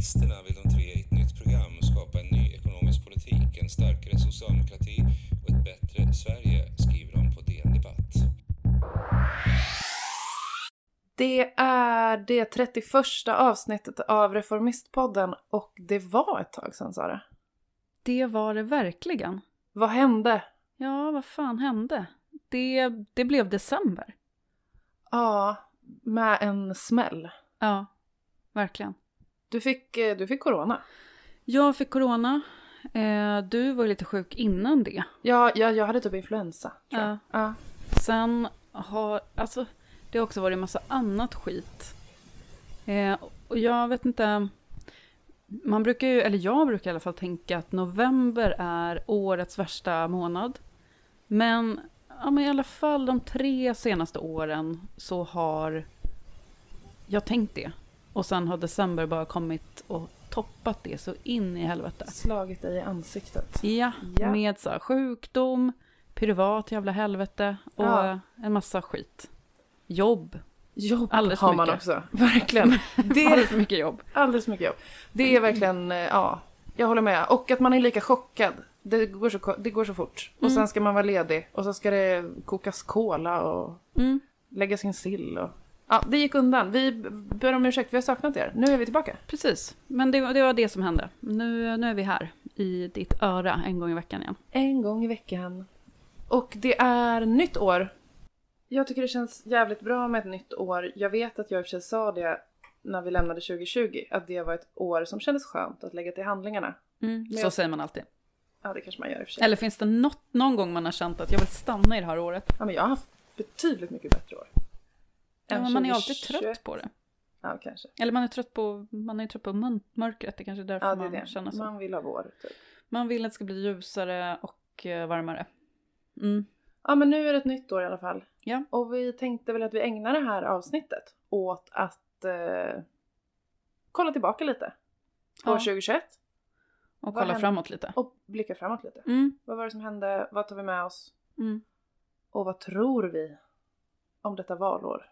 Reformisterna vill de tre i ett nytt program skapa en ny ekonomisk politik, en starkare socialdemokrati och ett bättre Sverige, skriver de på DN Debatt. Det är det 31 avsnittet av Reformistpodden och det var ett tag sedan Sara. Det var det verkligen. Vad hände? Ja, vad fan hände? Det, det blev december. Ja, med en smäll. Ja, verkligen. Du fick, eh, du fick corona. Jag fick corona. Eh, du var lite sjuk innan det. Ja, jag, jag hade typ influensa. Ja. Ja. Sen har, alltså, det har också varit en massa annat skit. Eh, och jag vet inte, man brukar ju, eller jag brukar i alla fall tänka att november är årets värsta månad. Men, ja, men i alla fall de tre senaste åren så har jag tänkt det. Och sen har december bara kommit och toppat det så in i helvete. Slagit dig i ansiktet. Ja, Ja. med så här, sjukdom, privat jävla helvete och Ja. en massa skit. Jobb. Jobb Alldeles har man mycket. också. Verkligen. Det Alldeles är för mycket jobb. alldeles mycket jobb. Det är verkligen, eh, ja, jag håller med. Och att man är lika chockad. Det går så, det går så fort. Och Mm. sen ska man vara ledig. Och så ska det kokas cola och Mm, läggas in sill. Och... Ja, det gick undan. Vi ber om ursäkt, vi har saknat er. Nu är vi tillbaka. precis. Men det, var- det var det som hände. Nu, nu är vi här i ditt öra en gång i veckan igen. En gång i veckan. Och det är nytt år. Jag tycker det känns jävligt bra med ett nytt år. Jag vet att jag i och för sig sa det när vi lämnade 2020. Att det var ett år som kändes skönt att lägga till handlingarna. Mm, så jag- säger man alltid. Ja, det kanske man gör i och för sig. Eller finns det något, någon gång man har känt att jag vill stanna i det här året? Ja, men jag har haft betydligt mycket bättre år. Ja, man är alltid 2021. trött på det. Ja, kanske. Eller man är trött på, man är trött på mör- mörkret. Det kanske är därför Ja, det är man det. känner så. Man... Man vill ha vår, typ. vill att det ska bli ljusare och eh, varmare. Mm. Ja, men nu är det ett nytt år i alla fall. Ja. Och vi tänkte väl att vi ägnar det här avsnittet åt att eh, kolla tillbaka lite på Ja. 2021 Och Vad kolla framåt lite. och blicka framåt lite. Mm. Vad var det som hände? Vad tar vi med oss? Mm. Och vad tror vi om detta valår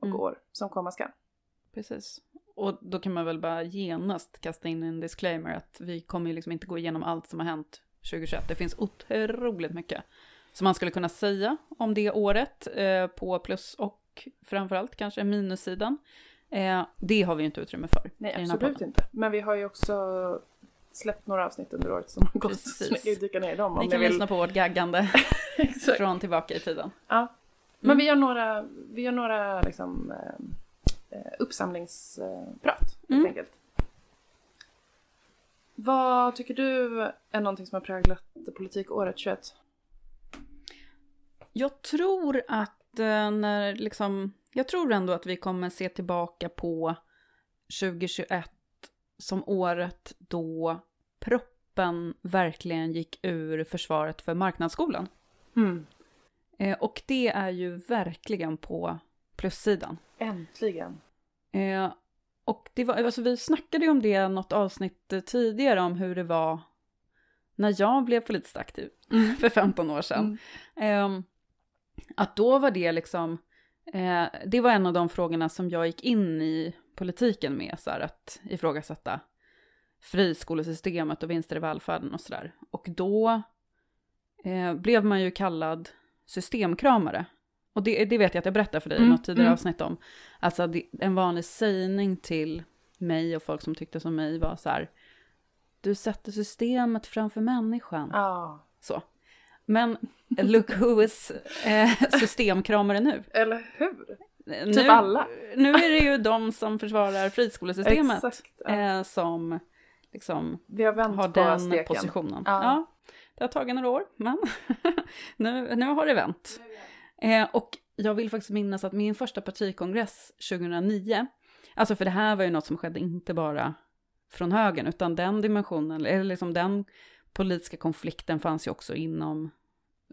och Mm. år som komma skall? Precis. Och då kan man väl bara genast kasta in en disclaimer att vi kommer ju liksom inte gå igenom allt som har hänt 2021. Det finns otroligt mycket som man skulle kunna säga om det året eh, på plus och framförallt kanske minussidan. Eh, det har vi ju inte utrymme för. Nej, absolut inte. Men vi har ju också släppt några avsnitt under året som har gått. Så ni kan dyka ner i dem om Ni ni, kan vill. lyssna på vårt gaggande från tillbaka i tiden. Ja. Men Mm. vi gör några, vi gör några liksom, eh, eh, uppsamlingsprat helt Mm. enkelt. Vad tycker du är någonting som har präglat politikåret 21? Jag tror att eh, när liksom, jag tror ändå att vi kommer se tillbaka på 2021 som året då proppen verkligen gick ur försvaret för marknadsskolan. Mm. Eh, och det är ju verkligen på plussidan. Äntligen. Eh, och det var, alltså vi snackade ju om det något avsnitt eh, tidigare om hur det var när jag blev politiskt aktiv för 15 år sedan. Ehm, att då var det liksom, eh, det var en av de frågorna som jag gick in i politiken med, så här, att ifrågasätta friskolesystemet och vinster i välfärden och sådär. Och då eh, blev man ju kallad systemkramare. Och det, det vet jag att jag berättade för dig i Mm, något tidigare mm. avsnitt om. Alltså det, en vanlig sägning till mig och folk som tyckte som mig var så här, du sätter systemet framför människan. Ja. Så. Men look who is eh, systemkramare nu. Eller hur? nu. Typ alla. Nu är det ju de som försvarar friskolesystemet Exakt. Ja. eh, som liksom Vi har vänt har den steken. positionen. Ja. Ja. Det har tagit några år, men nu, nu har det vänt. Eh, och jag vill faktiskt minnas att min första partikongress 2009, alltså för det här var ju något som skedde inte bara från högern, utan den dimensionen, eller liksom den politiska konflikten fanns ju också inom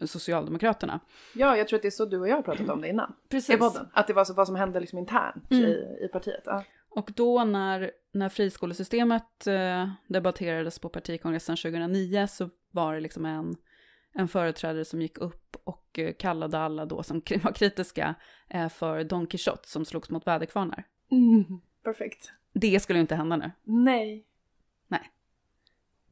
Socialdemokraterna. Ja, jag tror att det är så du och jag har pratat om det innan. Precis. I podden. Att det var så, vad som hände liksom internt Mm. i, i partiet. Ja. Och då när, när friskolesystemet eh, debatterades på partikongressen 2009 så var det liksom en, en företrädare som gick upp och eh, kallade alla då som var kritiska eh, för Don Quixote som slogs mot väderkvarnar. Mm. Perfekt. det skulle inte hända nu. Nej.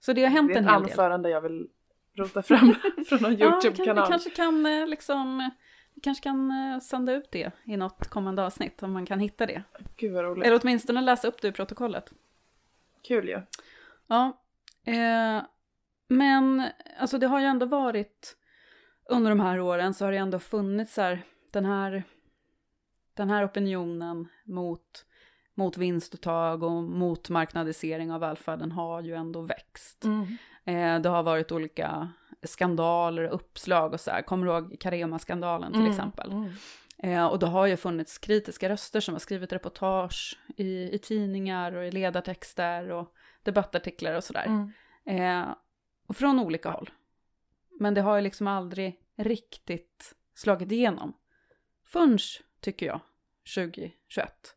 Så det har hänt Det är en ett hel del. anförande jag vill rota fram från någon Ja, vi kan, vi YouTube-kanal. kanske kan liksom, kanske kan eh, sända ut det i något kommande avsnitt om man kan hitta det. Gud vad roligt. Eller åtminstone läsa upp det i protokollet. Kul ju. Ja, eh, men alltså det har ju ändå varit under de här åren så har det ändå funnits så här, den här, den här opinionen mot, mot vinstuttag och mot marknadisering av välfärden har ju ändå växt. Mm. Eh, det har varit olika skandaler och uppslag och så här. Kommer du ihåg Carema-skandalen till exempel? Mm. Eh, och då har ju funnits kritiska röster som har skrivit reportage i, i tidningar och i ledartexter och debattartiklar och sådär. Mm. Eh, och från olika håll. Men det har ju liksom aldrig riktigt slagit igenom. Förrän, tycker jag, 2021.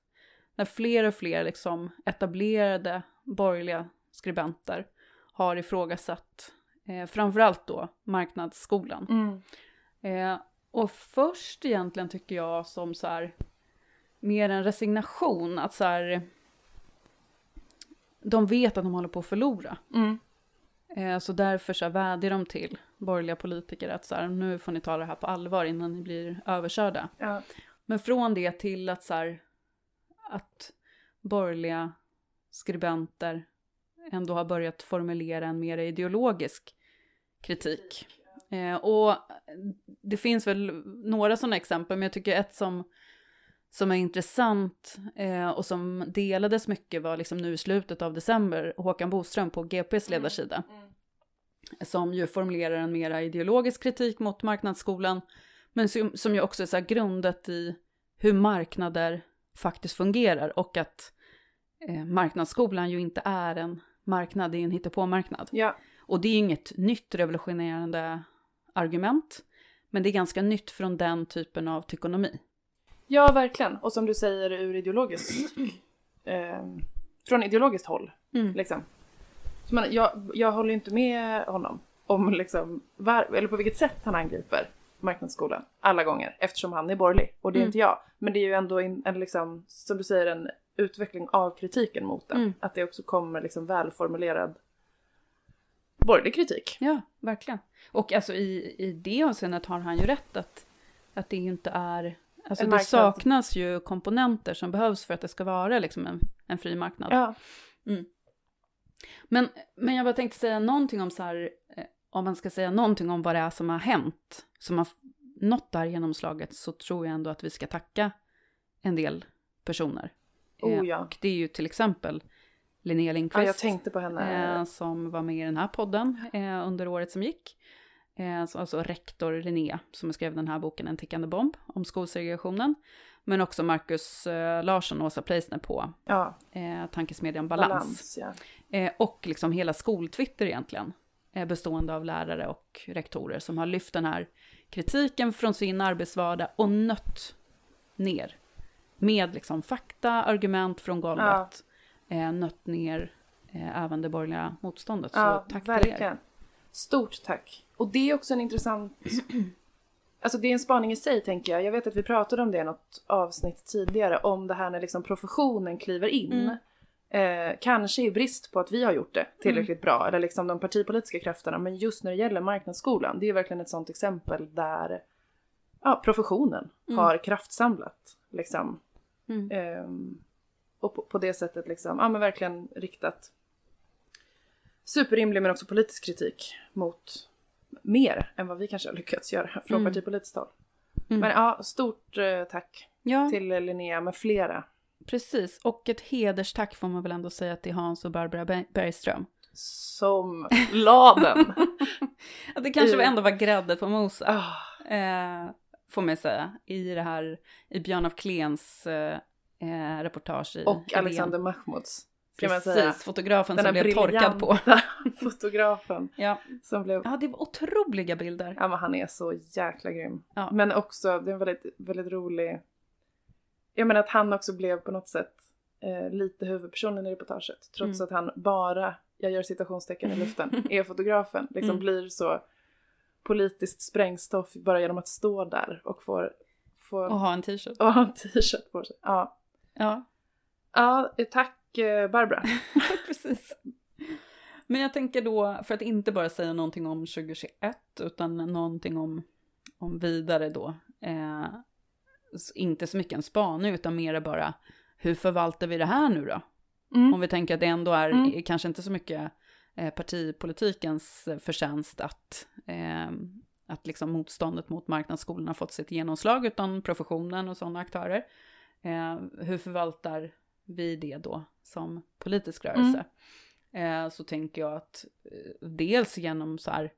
När fler och fler liksom etablerade borgerliga skribenter har ifrågasatt eh, framförallt då marknadsskolan. Mm. Eh, och först egentligen tycker jag som så här mer en resignation att så här de vet att de håller på att förlora. Mm. Eh, så därför så här vädjar de till borgerliga politiker att så här, nu får ni ta det här på allvar innan ni blir överkörda. Ja. Men från det till att så här, att borgerliga skribenter ändå har börjat formulera en mer ideologisk kritik. Eh, och det finns väl några sådana exempel, men jag tycker ett som, som är intressant eh, och som delades mycket var liksom nu i slutet av december, Håkan Boström på GPs ledarsida. Som ju formulerar en mera ideologisk kritik mot marknadsskolan, men som, som ju också är så grundat i hur marknader faktiskt fungerar och att eh, marknadsskolan ju inte är en marknad, det är en hittepåmarknad. ja. Och det är inget nytt revolutionerande argument, men det är ganska nytt från den typen av tykonomi. Ja, verkligen. Och som du säger ur ideologiskt... Eh, från ideologiskt håll, Mm. liksom. Så man, jag, jag håller inte med honom om liksom, var, eller på vilket sätt han angriper marknadsskolan alla gånger eftersom han är borgerlig och det är Mm. inte jag. Men det är ju ändå en, en liksom, som du säger, en utveckling av kritiken mot den. Mm. Att det också kommer liksom välformulerad borgerlig kritik. Ja, verkligen. Och alltså i, i det avseendet har han ju rätt att, att det inte är... Alltså det saknas ju komponenter som behövs för att det ska vara liksom en, en fri marknad. Ja. Men, men jag bara tänkte säga någonting om så här, eh, om man ska säga någonting om vad det är som har hänt, som har nått det här genomslaget, så tror jag ändå att vi ska tacka en del personer. Oh, Eh, ja. Och det är ju till exempel Linnea ja, Lindqvist. jag tänkte på henne. eh, som var med i den här podden eh, under året som gick. Eh, så alltså rektor Linnea som skrev den här boken En tickande bomb om skolsegregationen. Men också Marcus eh, Larsson och Åsa Pleisner på Ja, eh, tankesmedjan Balans. balans. ja. Eh, och liksom hela skoltwitter egentligen. Bestående av lärare och rektorer som har lyft den här kritiken från sin arbetsvardag och nött ner. Med liksom fakta, argument från golvet. Eh, nött ner eh, även det borgerliga motståndet. Ja, Så tack till er. verkligen. Stort tack. Och det är också en intressant... Alltså det är en spaning i sig tänker jag. Jag vet att vi pratade om det i något avsnitt tidigare. Om det här när liksom professionen kliver in. Mm. Eh, kanske i brist på att vi har gjort det tillräckligt Mm. bra. Eller liksom de partipolitiska krafterna. Men just när det gäller marknadsskolan. Det är verkligen ett sånt exempel där ja, professionen Mm. har kraftsamlat. Liksom. Mm. Ehm, och på, på det sättet liksom, ja men verkligen riktat superrimlig men också politisk kritik mot mer än vad vi kanske har lyckats göra från Mm. partipolitiskt håll. Mm. Men ja, stort eh, tack Ja, till Linnea med flera precis. Och ett hederstack får man väl ändå säga till Hans och Barbara Ber- Bergström. som la den. Att det kanske I- ändå var grädde på moset. Ah, eh, får man säga, i det här, i Björn af Kleens eh, eh, reportage i och Alexander Mahmouds. Precis, fotografen Den som blev torkad på. fotografen Ja. som blev ja, det var otroliga bilder. Ja men han är så jäkla grym. Ja. Men också, det är en väldigt, väldigt rolig... Jag menar att han också blev på något sätt eh, lite huvudpersonen i reportaget. Trots Mm. att han bara, jag gör citationstecken i luften, är fotografen. Liksom Mm. blir så politiskt sprängstoff bara genom att stå där och får, får Och ha en t-shirt. och ha en t-shirt på sig. Ja. Ja. ja, eh, tack eh, Barbara. Precis. Men jag tänker då, för att inte bara säga någonting om 2021, utan någonting om, om vidare då. Eh, inte så mycket en spaning, utan mer bara, hur förvaltar vi det här nu då? Mm. Om vi tänker att det ändå är mm. kanske inte så mycket eh, partipolitikens förtjänst att, eh, att liksom motståndet mot marknadsskolorna fått sitt genomslag, utan professionen och sådana aktörer. Eh, hur förvaltar vi det då som politisk rörelse? Mm. Eh, så tänker jag att eh, dels genom så här,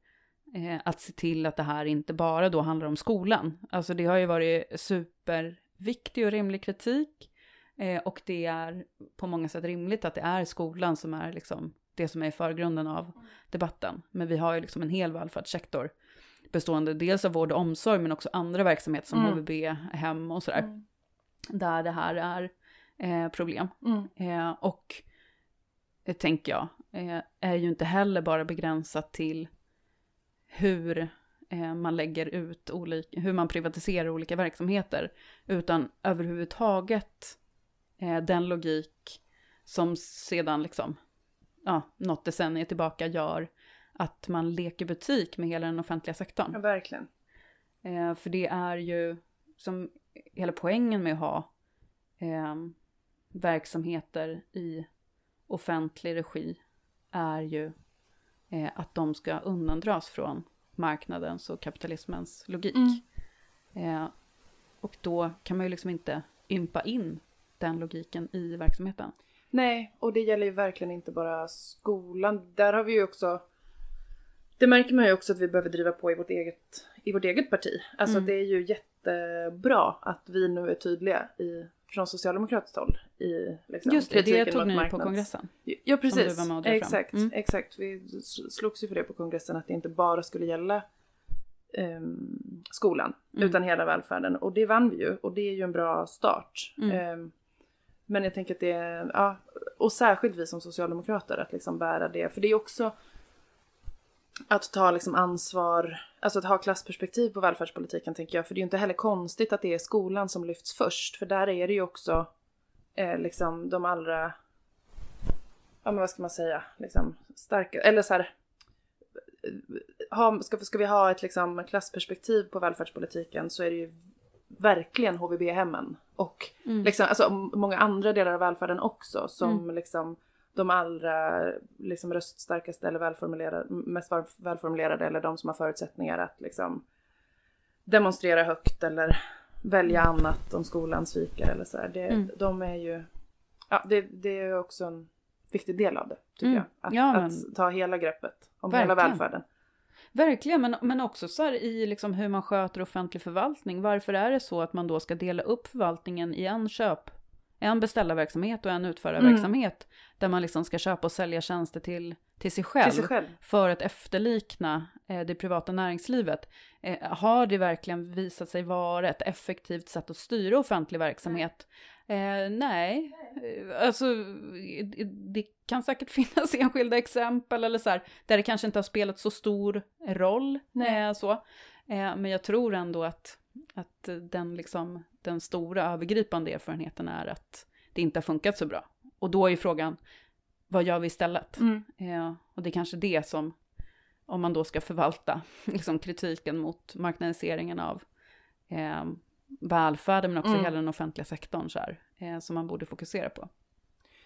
eh, att se till att det här inte bara då handlar om skolan. Alltså det har ju varit superviktig och rimlig kritik. Eh, och det är på många sätt rimligt att det är skolan som är liksom det som är i förgrunden av debatten. Men vi har ju liksom en hel välfärdssektor bestående dels av vård och omsorg men också andra verksamheter som mm. HVB, hem och sådär. Mm. Där det här är eh, problem. Mm. Eh, och eh, tänker jag, eh, är ju inte heller bara begränsat till hur eh, man lägger ut olika, hur man privatiserar olika verksamheter, utan överhuvudtaget eh, den logik som sedan liksom, ja, något decennium tillbaka gör att man leker butik med hela den offentliga sektorn. Ja, verkligen. För det är ju som hela poängen med att ha eh, verksamheter i offentlig regi är ju eh, att de ska undandras från marknadens och kapitalismens logik. Mm. Eh, och då kan man ju liksom inte ympa in den logiken i verksamheten. Nej, och det gäller ju verkligen inte bara skolan. Där har vi ju också det märker man ju också att vi behöver driva på i vårt eget, i vårt eget parti. Alltså mm. det är ju jättebra att vi nu är tydliga i, från socialdemokratiskt håll i liksom, Just det, det tog ni marknads... på kongressen. Ja precis, exakt, mm. exakt. Vi slogs ju för det på kongressen att det inte bara skulle gälla um, skolan mm. utan hela välfärden och det vann vi ju och det är ju en bra start. Um, men jag tänker att det är, ja, och särskilt vi som socialdemokrater att liksom bära det, för det är också att ta liksom ansvar, alltså att ha klassperspektiv på välfärdspolitiken tänker jag. För det är ju inte heller konstigt att det är skolan som lyfts först. För där är det ju också eh, liksom de allra, ja men vad ska man säga, liksom starka, eller så här, ha, ska, ska vi ha ett liksom klassperspektiv på välfärdspolitiken så är det ju verkligen HVB-hemmen och mm. liksom, alltså, många andra delar av välfärden också som mm. liksom de allra liksom, röststarkaste eller välformulerade, mest välformulerade eller de som har förutsättningar att liksom demonstrera högt eller välja annat om skolan sviker eller så här. Det, mm. De är ju, ja det, det är också en viktig del av det tycker mm. jag. Att, ja, men... att, ta hela greppet om Verkligen. hela välfärden. Verkligen, men, men också så här i liksom hur man sköter offentlig förvaltning. Varför är det så att man då ska dela upp förvaltningen i en köp en beställarverksamhet och en utförarverksamhet. Mm. Där man liksom ska köpa och sälja tjänster till, till, sig, själv, till sig själv. För att efterlikna eh, det privata näringslivet. Eh, har det verkligen visat sig vara ett effektivt sätt att styra offentlig verksamhet? Eh, nej, eh, alltså det kan säkert finnas enskilda exempel eller så här, där det kanske inte har spelat så stor roll. Eh, så. Eh, men jag tror ändå att, att den liksom den stora övergripande erfarenheten är att det inte har funkat så bra. Och då är ju frågan, vad gör vi istället? Mm. Eh, och det är kanske det som, om man då ska förvalta liksom kritiken mot marknadiseringen av eh, välfärden, men också mm. hela den offentliga sektorn, så här, eh, som man borde fokusera på.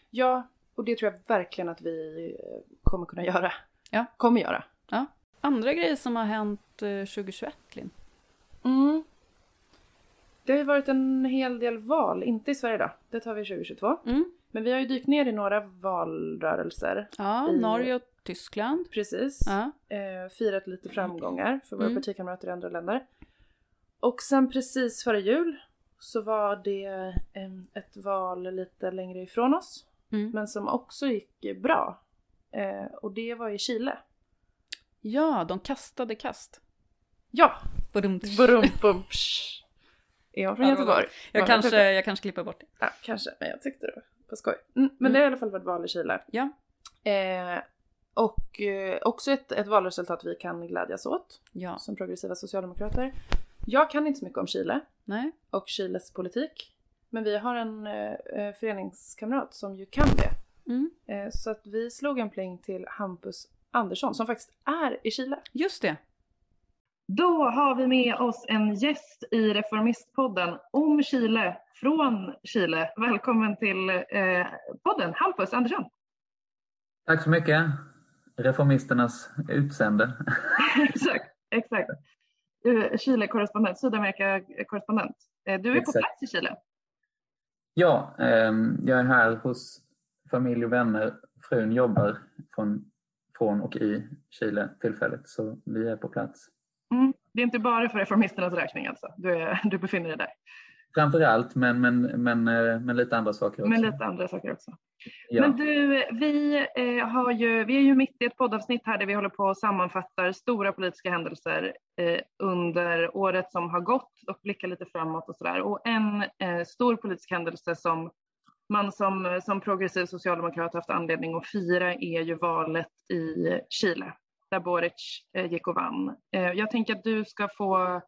Ja, och det tror jag verkligen att vi eh, kommer kunna göra. Ja. Kommer göra. Ja. Andra grejer som har hänt 2021, eh, Linn? Mm. Det har ju varit en hel del val, inte i Sverige då, det tar vi 2022. Mm. Men vi har ju dykt ner i några valrörelser. Ja, i... Norge och Tyskland. Precis. Ja. Eh, firat lite framgångar för våra mm. partikamrater i andra länder. Och sen precis före jul så var det eh, ett val lite längre ifrån oss. Mm. Men som också gick bra. Eh, och det var i Chile. Ja, de kastade kast. Ja! Badum, badum, är hon från Göteborg? Jag kanske, jag kanske klipper bort det. Ja, kanske. Men jag tyckte det var på skoj. Mm, men mm. det har i alla fall varit val i Chile. Ja. Eh, och eh, också ett, ett valresultat vi kan glädjas åt. Ja. Som progressiva socialdemokrater. Jag kan inte så mycket om Chile. Nej. Och Chiles politik. Men vi har en eh, föreningskamrat som ju kan det. Mm. Eh, så att vi slog en pling till Hampus Andersson som faktiskt är i Chile. Just det. Då har vi med oss en gäst i Reformistpodden om Chile, från Chile. Välkommen till eh, podden, Hampus Andersson. Tack så mycket. Reformisternas utsände. exakt, exakt. Chile-korrespondent, Sydamerika-korrespondent. Eh, du är exakt. på plats i Chile. Ja, eh, jag är här hos familj och vänner. Frun jobbar från, från och i Chile tillfälligt, så vi är på plats. Mm. Det är inte bara för reformisternas räkning alltså? Du, är, du befinner dig där? Framför allt, men, men, men, eh, men lite andra saker också. Men lite andra saker också. Ja. Men du, vi, eh, har ju, vi är ju mitt i ett poddavsnitt här där vi håller på och sammanfattar stora politiska händelser eh, under året som har gått och blickar lite framåt och sådär. Och en eh, stor politisk händelse som man som, som progressiv socialdemokrat haft anledning att fira är ju valet i Chile där Boric eh, gick och vann. Eh, jag tänker att du ska få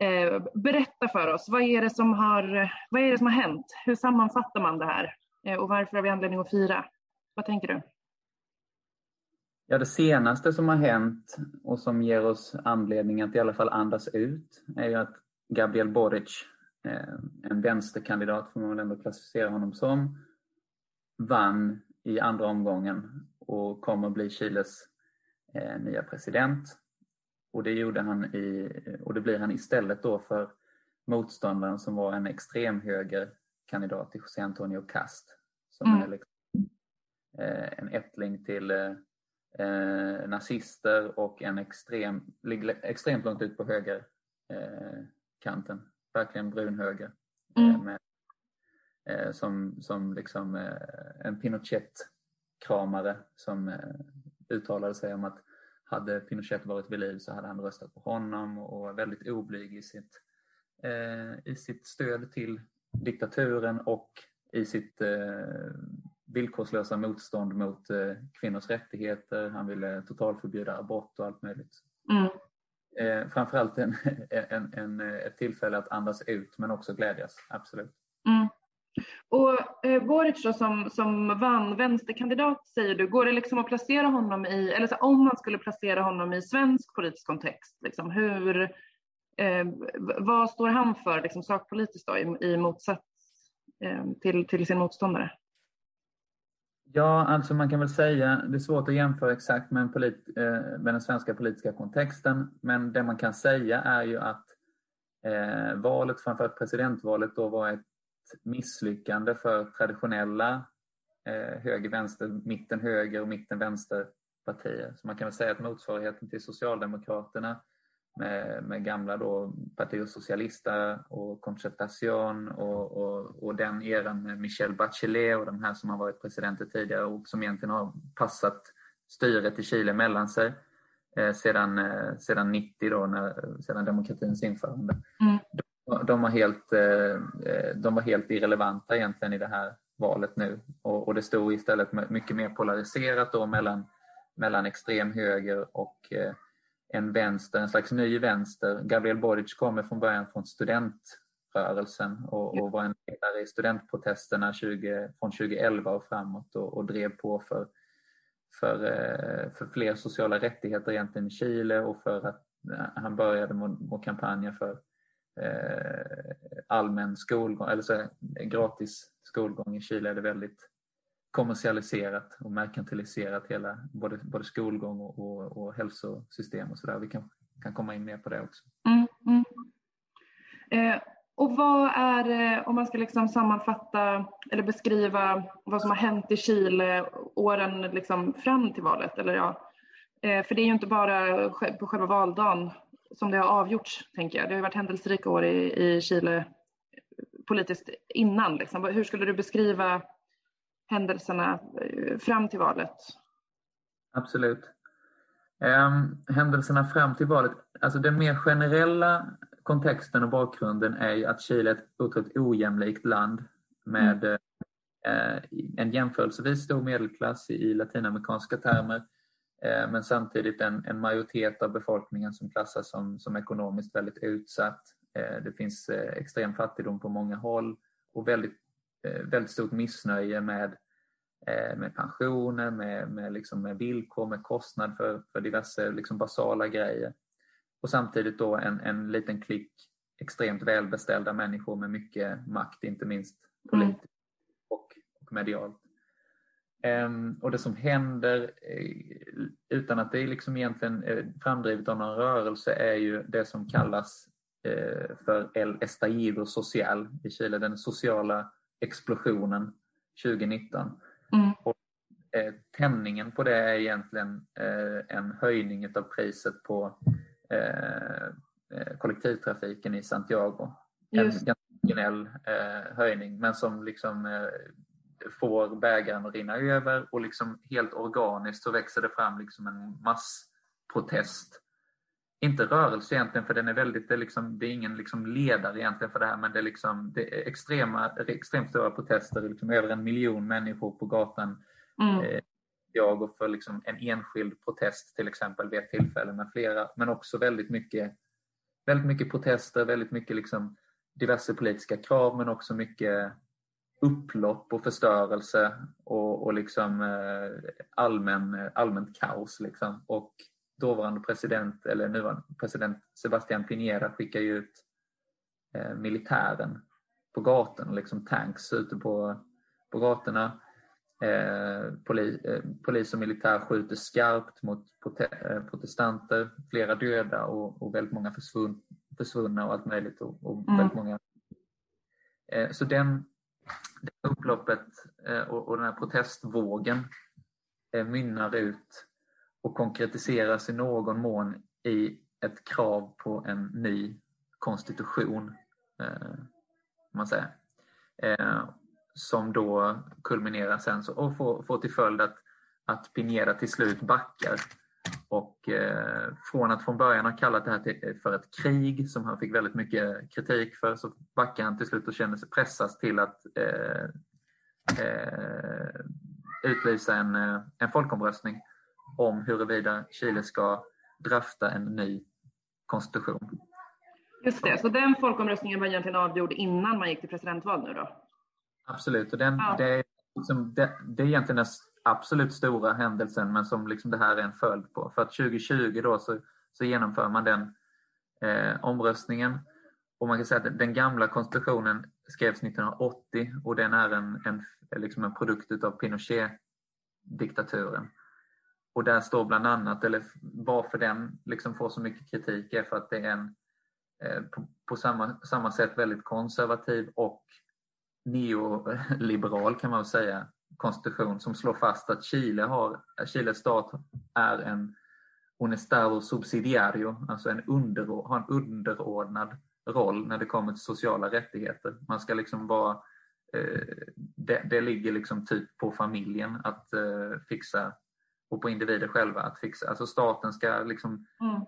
eh, berätta för oss. Vad är, det som har, vad är det som har hänt? Hur sammanfattar man det här? Eh, och varför har vi anledning att fira? Vad tänker du? Ja, det senaste som har hänt och som ger oss anledning att i alla fall andas ut är ju att Gabriel Boric, eh, en vänsterkandidat får man väl ändå klassificera honom som, vann i andra omgången och kommer bli Chiles eh, nya president. Och det gjorde han i, och det blir han istället då för motståndaren som var en extremhögerkandidat till José Antonio Cast. Som mm. är liksom, eh, en ättling till eh, eh, nazister och en extrem, ligger extremt långt ut på högerkanten. Eh, Verkligen brunhöger. Eh, mm. Med, som, som liksom en Pinochet-kramare som uttalade sig om att hade Pinochet varit vid liv så hade han röstat på honom och var väldigt oblyg i sitt, eh, i sitt stöd till diktaturen och i sitt eh, villkorslösa motstånd mot eh, kvinnors rättigheter. Han ville totalförbjuda abort och allt möjligt. Mm. Eh, framförallt en, en, en, ett tillfälle att andas ut men också glädjas, absolut. Och eh, Boric då som, som vann vänsterkandidat säger du, går det liksom att placera honom i, eller så, om man skulle placera honom i svensk politisk kontext, liksom, hur, eh, vad står han för liksom, sakpolitiskt då, i, i motsats eh, till, till sin motståndare? Ja, alltså man kan väl säga, det är svårt att jämföra exakt med, en polit, eh, med den svenska politiska kontexten, men det man kan säga är ju att eh, valet, framförallt presidentvalet, då var ett misslyckande för traditionella eh, höger-vänster, mitten-höger och mitten-vänster-partier. Så man kan väl säga att motsvarigheten till Socialdemokraterna med, med gamla då Partido Socialista och Concertación och, och, och den eran med Michel Bachelet och de här som har varit presidenter tidigare och som egentligen har passat styret i Chile mellan sig eh, sedan, eh, sedan 90 då, när, sedan demokratins införande. Mm de var helt, eh, de var helt irrelevanta egentligen i det här valet nu. Och, och det stod istället mycket mer polariserat då mellan, mellan extrem höger och eh, en vänster, en slags ny vänster. Gabriel Boric kommer från början från studentrörelsen och, och var en ledare i studentprotesterna 20, från 2011 och framåt och, och drev på för, för, eh, för fler sociala rättigheter egentligen i Chile och för att han började med, med kampanja för Eh, allmän skolgång, eller så gratis skolgång i Chile är det väldigt kommersialiserat och merkantiliserat hela både, både skolgång och, och, och hälsosystem och sådär. Vi kan, kan komma in mer på det också. Mm, mm. Eh, och vad är, eh, om man ska liksom sammanfatta eller beskriva vad som har hänt i Chile åren liksom fram till valet, eller ja, eh, för det är ju inte bara på själva valdagen som det har avgjorts, tänker jag. Det har varit händelserika år i, i Chile politiskt innan. Liksom. Hur skulle du beskriva händelserna eh, fram till valet? Absolut. Um, händelserna fram till valet, alltså den mer generella kontexten och bakgrunden är ju att Chile är ett otroligt ojämlikt land med mm. uh, en jämförelsevis stor medelklass i, i latinamerikanska termer Eh, men samtidigt en, en majoritet av befolkningen som klassas som, som ekonomiskt väldigt utsatt. Eh, det finns eh, extrem fattigdom på många håll och väldigt, väldigt stort missnöje med, med pensioner, med, med, liksom med villkor, med kostnad för, för diverse liksom basala grejer. Och samtidigt då en, en liten klick extremt välbeställda människor med mycket makt, inte minst politiskt mm. och, och medialt. Um, och det som händer uh, utan att det är liksom egentligen uh, framdrivet av någon rörelse är ju det som kallas uh, för El Estallido Social i Chile, den sociala explosionen 2019. Mm. Och, tändningen på det är egentligen en höjning av priset på kollektivtrafiken i Santiago. En ganska marginell höjning men som liksom får bägaren att rinna över och liksom helt organiskt så växer det fram liksom en massprotest. Inte rörelse egentligen för den är väldigt, det är, liksom, det är ingen liksom ledare egentligen för det här men det är, liksom, det är extrema, extremt stora protester, liksom över en miljon människor på gatan. Mm. Eh, jag går för liksom en enskild protest till exempel vid ett tillfälle med flera men också väldigt mycket, väldigt mycket protester, väldigt mycket liksom diverse politiska krav men också mycket upplopp och förstörelse och, och liksom eh, allmän, allmänt kaos. Liksom. Och dåvarande president, eller nuvarande president Sebastian Piñera skickar ju ut eh, militären på gatorna, liksom tanks ute på, på gatorna. Eh, poli, eh, polis och militär skjuter skarpt mot eh, protestanter, flera döda och, och väldigt många försvunna, försvunna och allt möjligt. Och, och mm. väldigt många. Eh, så den det upploppet eh, och den här protestvågen eh, mynnar ut och konkretiseras i någon mån i ett krav på en ny konstitution, eh, man säger. Eh, som då kulminerar sen och får, får till följd att, att Pinera till slut backar och eh, från att från början ha kallat det här till, för ett krig som han fick väldigt mycket kritik för så backar han till slut och känner sig pressas till att eh, eh, utlysa en, eh, en folkomröstning om huruvida Chile ska drafta en ny konstitution. Just det, så den folkomröstningen var egentligen avgjord innan man gick till presidentval nu då? Absolut, och den, ja. det, liksom, det, det är egentligen absolut stora händelsen men som liksom det här är en följd på. För att 2020 då så, så genomför man den eh, omröstningen och man kan säga att den gamla konstitutionen skrevs 1980 och den är en, en, liksom en produkt av Pinochet-diktaturen. Och där står bland annat, eller varför den liksom får så mycket kritik är för att det är en eh, på, på, samma, samma sätt väldigt konservativ och neoliberal kan man väl säga konstitution som slår fast att Chile har, Chiles stat är en un estado subsidiario, alltså en under, har en underordnad roll när det kommer till sociala rättigheter. Man ska liksom vara, eh, det, det, ligger liksom typ på familjen att eh, fixa och på individer själva att fixa. Alltså staten ska liksom, mm.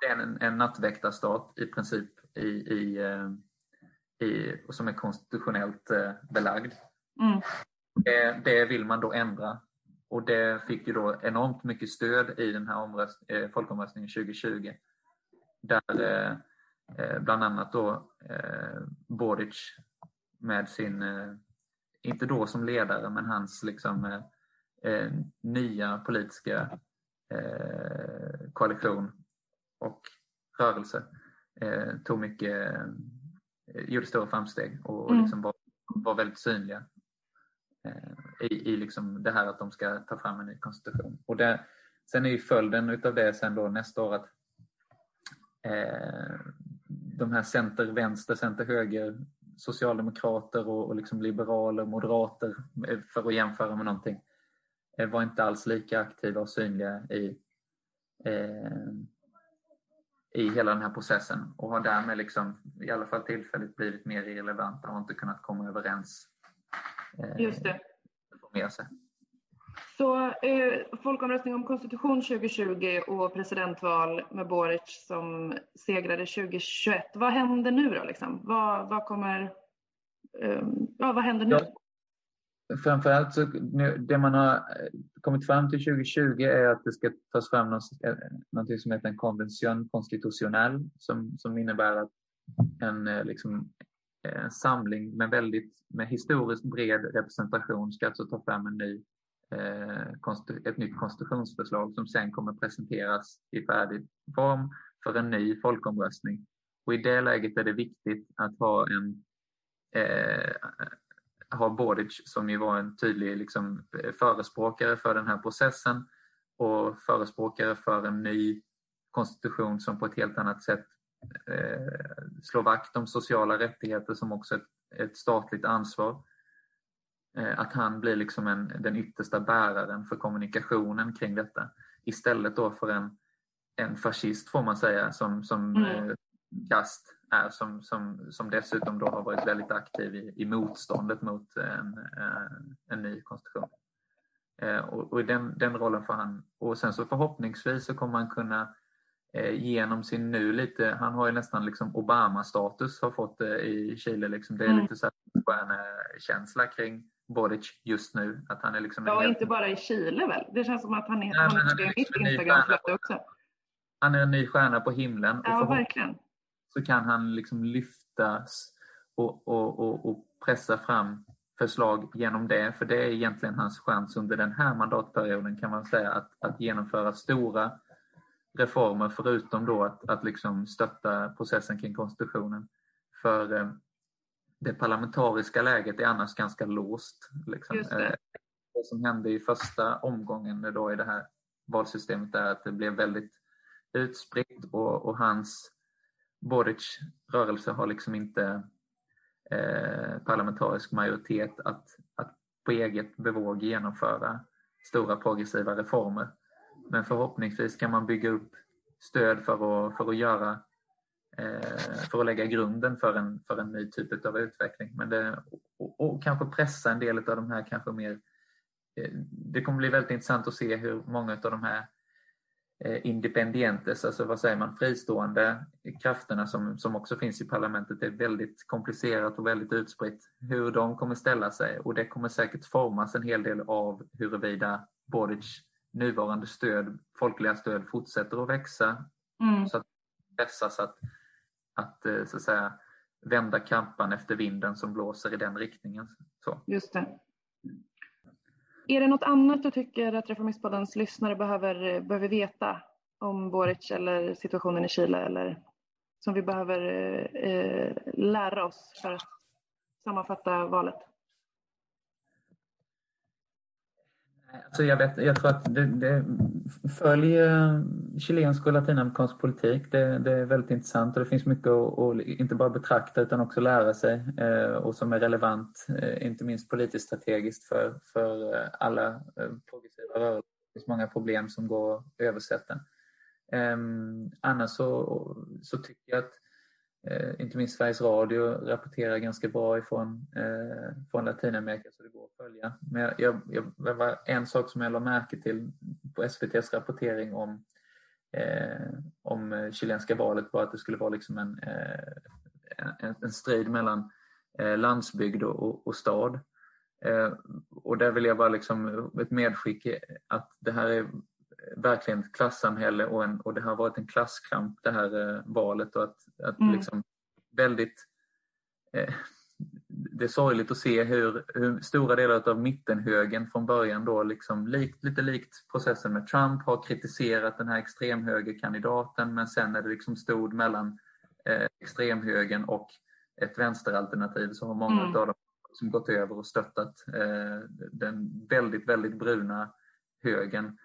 det är en, en nattväktarstat i princip i, i, eh, i, som är konstitutionellt belagd. Mm. Det, det vill man då ändra och det fick ju då enormt mycket stöd i den här omröst, eh, folkomröstningen 2020. Där eh, eh, bland annat då eh, Boric med sin, eh, inte då som ledare, men hans liksom eh, eh nya politiska koalition och rörelse tog mycket, gjorde stora framsteg och, och mm. liksom var, var väldigt synliga Eh, i, i liksom det här att de ska ta fram en ny konstitution. Och det, sen är ju följden utav det sen då nästa år att eh, de här center, vänster, center, höger, socialdemokrater och, och liksom liberaler, moderater, eh, för att jämföra med någonting, eh, var inte alls lika aktiva och synliga i, eh, i hela den här processen och har därmed liksom, i alla fall tillfälligt blivit mer irrelevanta och inte kunnat komma överens Just det. Med sig. Så eh, folkomröstning om konstitution 2020 och presidentval med Boric som segrade 2021. Vad händer nu då? Liksom? Vad, vad kommer... Eh, ja, vad händer nu? Ja. Framförallt så nu, det man har eh, kommit fram till 2020 är att det ska tas fram något, eh, något som heter en konvention constitutionell som, som innebär att en, liksom, en samling med väldigt med historiskt bred representation ska alltså ta fram en ny, eh, ett nytt konstitutionsförslag som sen kommer presenteras i färdig form för en ny folkomröstning. Och i det läget är det viktigt att ha en eh, ha Boric som ju var en tydlig liksom, förespråkare för den här processen och förespråkare för en ny konstitution som på ett helt annat sätt eh, slår vakt om sociala rättigheter som också ett, ett statligt ansvar. Eh, att han blir liksom en, den yttersta bäraren för kommunikationen kring detta istället då för en, en fascist får man säga som, som mm. eh, Kast är som, som, som dessutom då har varit väldigt aktiv i, i motståndet mot en, en, en ny konstitution. Eh, och, och den, den rollen får han, och sen så förhoppningsvis så kommer han kunna eh, genom sin nu lite, han har ju nästan liksom Obama-status har fått eh, i Chile. Liksom. Det är mm. lite så här känsla kring Boric just nu. Att han är liksom ja, helt... inte bara i Chile väl? Det känns som att han är, Nej, han han är mitt Instagramflöde också. Han är en ny stjärna på himlen. Ja, verkligen. Så kan han liksom lyftas och, och, och, och pressa fram förslag genom det, för det är egentligen hans chans under den här mandatperioden kan man säga att, att genomföra stora reformer förutom då att, att liksom stötta processen kring konstitutionen. För eh, det parlamentariska läget är annars ganska låst. Liksom. Det. Eh, det. som hände i första omgången då i det här valsystemet är att det blev väldigt utspritt och, och hans Boric rörelse har liksom inte eh, parlamentarisk majoritet att, att på eget bevåg genomföra stora progressiva reformer. Men förhoppningsvis kan man bygga upp stöd för att, för att göra eh, för att lägga grunden för en, för en ny typ av utveckling. Men det, och, och kanske pressa en del av de här kanske mer eh, det kommer bli väldigt intressant att se hur många av de här eh, independientes, alltså vad säger man, fristående krafterna som, som också finns i parlamentet det är väldigt komplicerat och väldigt utspritt. Hur de kommer ställa sig och det kommer säkert formas en hel del av huruvida Boric nuvarande stöd, folkliga stöd fortsätter att växa mm. så att pressas att, att, eh, så att säga, vända kampan efter vinden som blåser i den riktningen. Så. Just det. Är det något annat du tycker att Reformistpoddens lyssnare behöver, behöver veta om Boric eller situationen i Chile eller som vi behöver eh, lära oss för att sammanfatta valet? Alltså jag, vet, jag tror att det, det följ eh, chilensk och latinamerikansk politik. Det, det, är väldigt intressant och det finns mycket att, att inte bara betrakta utan också lära sig eh, och som är relevant, eh, inte minst politiskt strategiskt för, för eh, alla eh, progressiva rörelser. Det finns många problem som går att översätta. Ehm, annars så, så tycker jag att Eh, inte minst Sveriges Radio rapporterar ganska bra ifrån eh, från Latinamerika så det går att följa. Men jag, jag, jag, det var en sak som jag lade märke till på SVTs rapportering om, eh, om chilenska valet var att det skulle vara liksom en, eh, en, en, strid mellan eh, landsbygd och, och stad. Eh, och där vill jag bara liksom ett medskick att det här är verkligen ett klassamhälle och, en, och det har varit en klasskamp det här eh, valet och att, att mm. liksom väldigt eh, det är sorgligt att se hur, hur, stora delar av mittenhögen från början då liksom likt, lite likt processen med Trump har kritiserat den här extremhögerkandidaten men sen när det liksom stod mellan eh, extremhögern och ett vänsteralternativ så har många mm. av dem som gått över och stöttat eh, den väldigt, väldigt bruna högern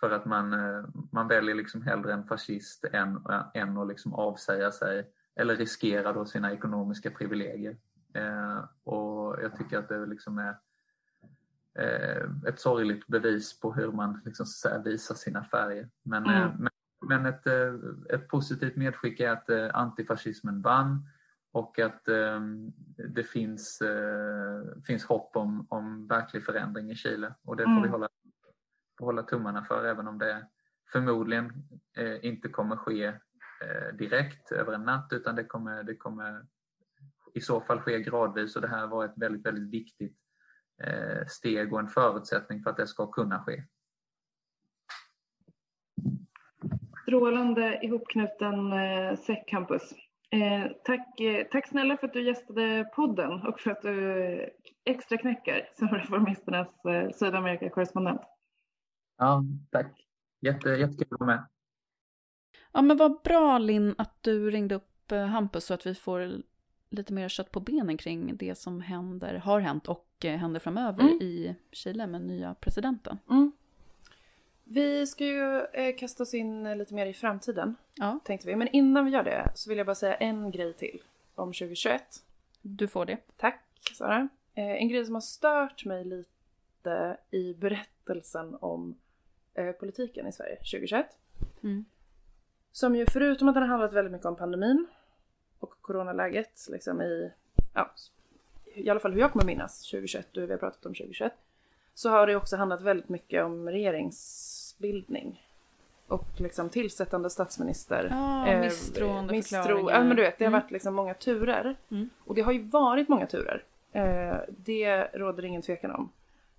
för att man, eh, man väljer liksom hellre en fascist än, än att liksom avsäga sig eller riskera då sina ekonomiska privilegier. Eh, och jag tycker att det liksom är eh, ett sorgligt bevis på hur man liksom visar sina färger. Men, eh, mm. men, men, ett, eh, ett positivt medskick är att eh, antifascismen vann och att det finns, finns hopp om, om verklig förändring i Chile och det får mm. vi hålla hålla tummarna för även om det förmodligen eh, inte kommer ske eh, direkt över en natt utan det kommer, det kommer i så fall ske gradvis och det här var ett väldigt, väldigt viktigt eh, steg och en förutsättning för att det ska kunna ske. Strålande ihopknuten eh, SEC Campus. Eh, tack, eh, tack snälla för att du gästade podden och för att du eh, extra knäcker som Reformisternas eh, Sydamerika-korrespondent. Ja, tack. Jätte, jättekul att vara med. Ja, men vad bra Linn att du ringde upp eh, Hampus så att vi får lite mer kött på benen kring det som händer, har hänt och eh, händer framöver Mm. i Chile med nya presidenten. Mm. Vi ska ju eh, kasta oss in lite mer i framtiden, Ja, tänkte vi. Men innan vi gör det så vill jag bara säga en grej till om 2021. du får det. Tack Sara. Eh, en grej som har stört mig lite i berättelsen om politiken i Sverige 2021. Mm. Som ju förutom att den har handlat väldigt mycket om pandemin och coronaläget liksom i, ja, i alla fall hur jag kommer minnas 2021 och hur vi har pratat om 2021. Så har det också handlat väldigt mycket om regeringsbildning. Och liksom tillsättande statsminister. Ja, Eh, misstro- Ja men du vet, det har Mm. varit liksom många turer. Mm. Och det har ju varit många turer. Eh, det råder ingen tvekan om.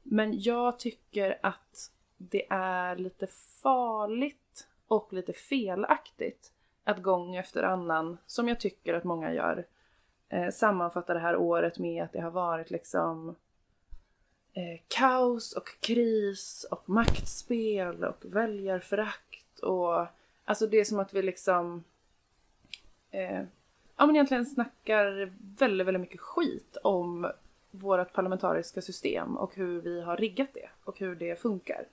Men jag tycker att det är lite farligt och lite felaktigt att gång efter annan, som jag tycker att många gör, eh, sammanfatta det här året med att det har varit liksom eh, kaos och kris och maktspel och väljarförakt och alltså det är som att vi liksom eh, ja men egentligen snackar väldigt, väldigt mycket skit om vårt parlamentariska system och hur vi har riggat det och hur det funkar.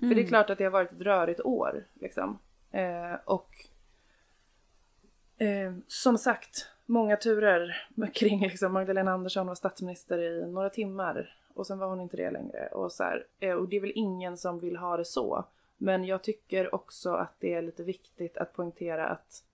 För det är klart att det har varit ett rörigt år liksom. Eh, och eh, som sagt, många turer kring liksom Magdalena Andersson var statsminister i några timmar och sen var hon inte det längre. Och, så här, eh, och det är väl ingen som vill ha det så. Men jag tycker också att det är lite viktigt att poängtera att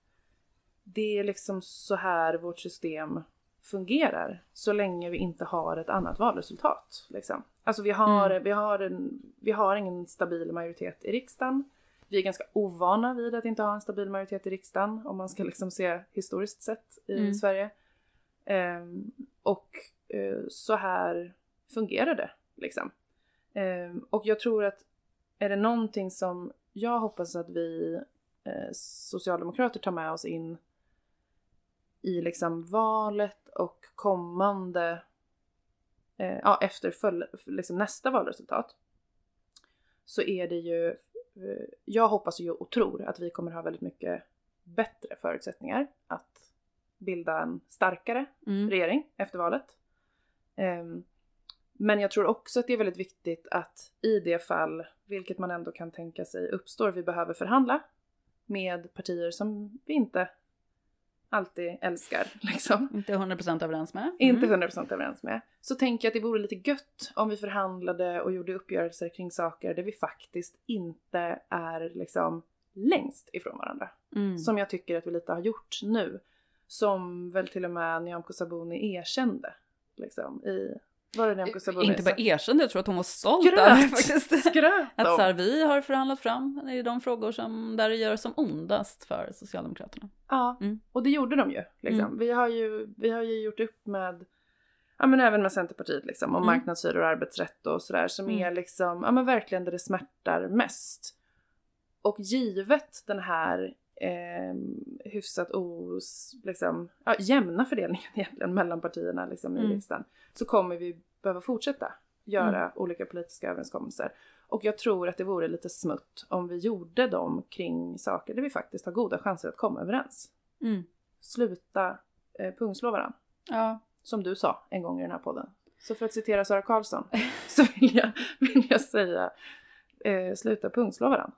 det är liksom så här vårt system fungerar så länge vi inte har ett annat valresultat. Liksom. Alltså vi har, vi, har en, vi har ingen stabil majoritet i riksdagen. Vi är ganska ovana vid att inte ha en stabil majoritet i riksdagen om man ska liksom se historiskt sett i Mm. Sverige. Ehm, och eh, så här fungerar det liksom. Ehm, och jag tror att är det någonting som jag hoppas att vi eh, socialdemokrater tar med oss in i liksom valet och kommande, eh, ja efter föl, liksom nästa valresultat. Så är det ju, eh, jag hoppas ju och tror att vi kommer ha väldigt mycket bättre förutsättningar att bilda en starkare Mm. regering efter valet. Ehm, men jag tror också att det är väldigt viktigt att i det fall, vilket man ändå kan tänka sig uppstår, vi behöver förhandla med partier som vi inte alltid älskar, liksom. Inte 100% överens med. Inte Mm. 100% överens med. Så tänker jag att det vore lite gött om vi förhandlade och gjorde uppgörelser kring saker där vi faktiskt inte är liksom längst ifrån varandra. Mm. Som jag tycker att vi lite har gjort nu. Som väl till och med Nyamko Sabuni erkände. Liksom i... Var det Nyamko Sabuni Inte bara erkände, jag tror att hon var stolt över faktiskt. skröt Att så här, vi har förhandlat fram i de frågor som, där det gör som ondast för Socialdemokraterna. Ja, Mm. och det gjorde de ju. Liksom. Mm. Vi, har ju vi har ju gjort upp med, ja men även med Centerpartiet liksom, om Mm. marknadshyror och arbetsrätt och sådär som Mm. är liksom, ja men verkligen där det smärtar mest. Och givet den här eh, hyfsat os, liksom, ja, jämna fördelningen egentligen mellan partierna liksom, i Mm. riksdagen så kommer vi behöva fortsätta göra olika politiska överenskommelser. Och jag tror att det vore lite smutt om vi gjorde dem kring saker där vi faktiskt har goda chanser att komma överens. Mm. Sluta eh, pungslå varandra. Ja, Som du sa en gång i den här podden. Så för att citera Sara Karlsson så vill jag, vill jag säga eh, sluta pungslå varandra.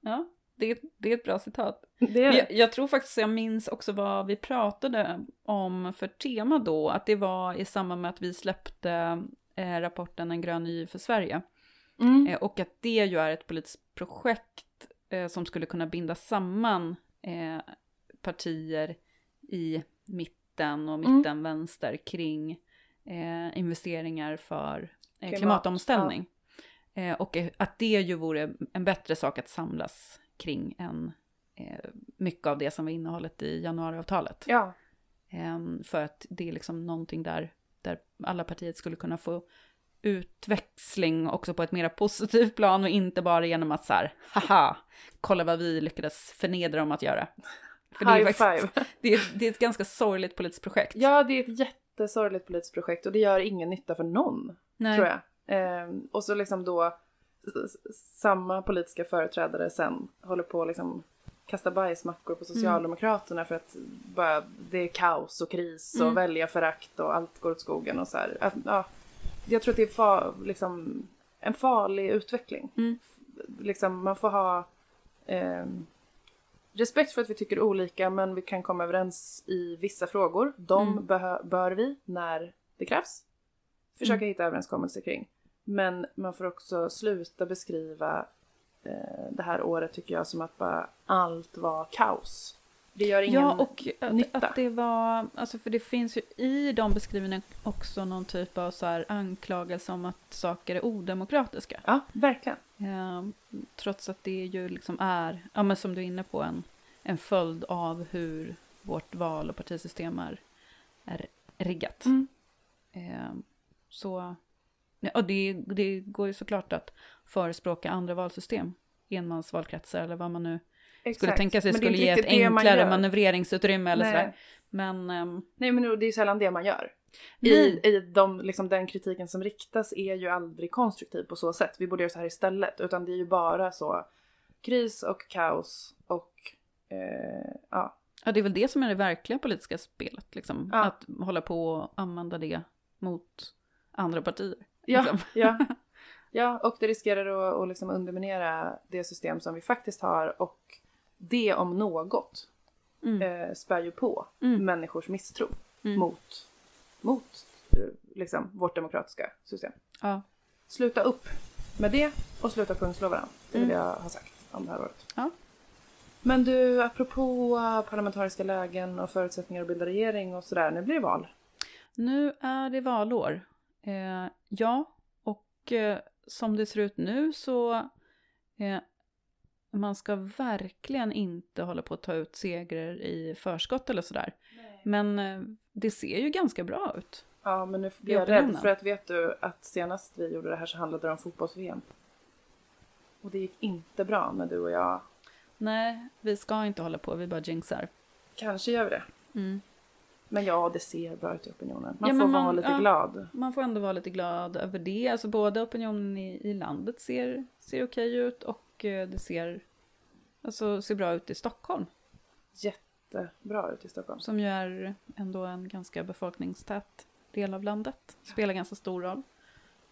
ja det, det är ett bra citat. Det är Jag, det. jag tror faktiskt jag minns också vad vi pratade om för tema då, att det var i samband med att vi släppte eh, rapporten En grön ny för Sverige. Mm. Eh, och att det ju är ett politiskt projekt eh, som skulle kunna binda samman eh, partier i mitten och Mm. mitten-vänster kring eh, investeringar för eh, Klimat, klimatomställning. Eh, och eh, att det ju vore en bättre sak att samlas kring än eh, mycket av det som var innehållet i januariavtalet. Ja, Ehm, för att det är liksom någonting där, där alla partier skulle kunna få utväxling också på ett mer positivt plan och inte bara genom att så här, haha, kolla vad vi lyckades förnedra dem att göra. För det är, High faktiskt, five! det, är, det är ett ganska sorgligt politiskt projekt. Ja, det är ett jättesorgligt politiskt projekt och det gör ingen nytta för någon, Nej. tror jag. Ehm, och så liksom då samma politiska företrädare sen håller på att liksom kasta bajsmackor på Socialdemokraterna för att bara, det är kaos och kris och Mm. välja förakt och allt går åt skogen och så här. Att, ja, jag tror att det är fa, liksom, en farlig utveckling. Mm. Liksom, man får ha ehm, respekt för att vi tycker olika men vi kan komma överens i vissa frågor. De Mm. bör vi, när det krävs, försöka Mm. hitta överenskommelser kring. Men man får också sluta beskriva eh, det här året tycker jag som att bara allt var kaos. Det gör ingen Ja, och att, nytta. att det var, alltså för det finns ju i de beskrivningarna också någon typ av så här anklagelse om att saker är odemokratiska. Ja, verkligen. Eh, trots att det ju liksom är, ja men som du är inne på, en, en följd av hur vårt val och partisystem är, är riggat. Mm. Eh, så, och det, det går ju såklart att förespråka andra valsystem, enmansvalkretsar eller vad man nu skulle Exakt. tänka sig skulle ge ett enklare manövreringsutrymme eller Nej. sådär. Men ehm, Nej men det är ju sällan det man gör. I, i de, liksom, den kritiken som riktas är ju aldrig konstruktiv på så sätt. Vi borde göra så här istället. Utan det är ju bara så kris och kaos och eh, ja. ja, det är väl det som är det verkliga politiska spelet, liksom. Ja. Att hålla på och använda det mot andra partier. Ja, Liksom. ja. ja, och det riskerar att, att liksom underminera det system som vi faktiskt har och det om något Mm. eh, spär ju på Mm. människors misstro Mm. mot, mot eh, liksom, vårt demokratiska system. Ja. Sluta upp med det och sluta pungslå varandra. Det vill jag ha sagt om det här året. Ja. Men du, apropå parlamentariska lägen och förutsättningar att bilda regering och sådär, nu blir det val. Nu är det valår. Eh, ja, och eh, som det ser ut nu så eh, man ska verkligen inte hålla på att ta ut segrar i förskott eller sådär. Men eh, det ser ju ganska bra ut. Ja, men nu blir jag rädd för att vet du att senast vi gjorde det här så handlade det om fotbolls-VM. Och det gick inte bra när du och jag, Nej, vi ska inte hålla på, vi bara jinxar. kanske gör vi det. Mm. Men ja, det ser bra ut i opinionen. Man Ja, får men vara man- lite ja. glad. Man får ändå vara lite glad över det. Alltså både opinionen i, i landet ser, ser okej ut och eh, det ser, alltså, ser bra ut i Stockholm. Jättebra ut i Stockholm. Som ju är ändå en ganska befolkningstät del av landet. Spelar ganska stor roll.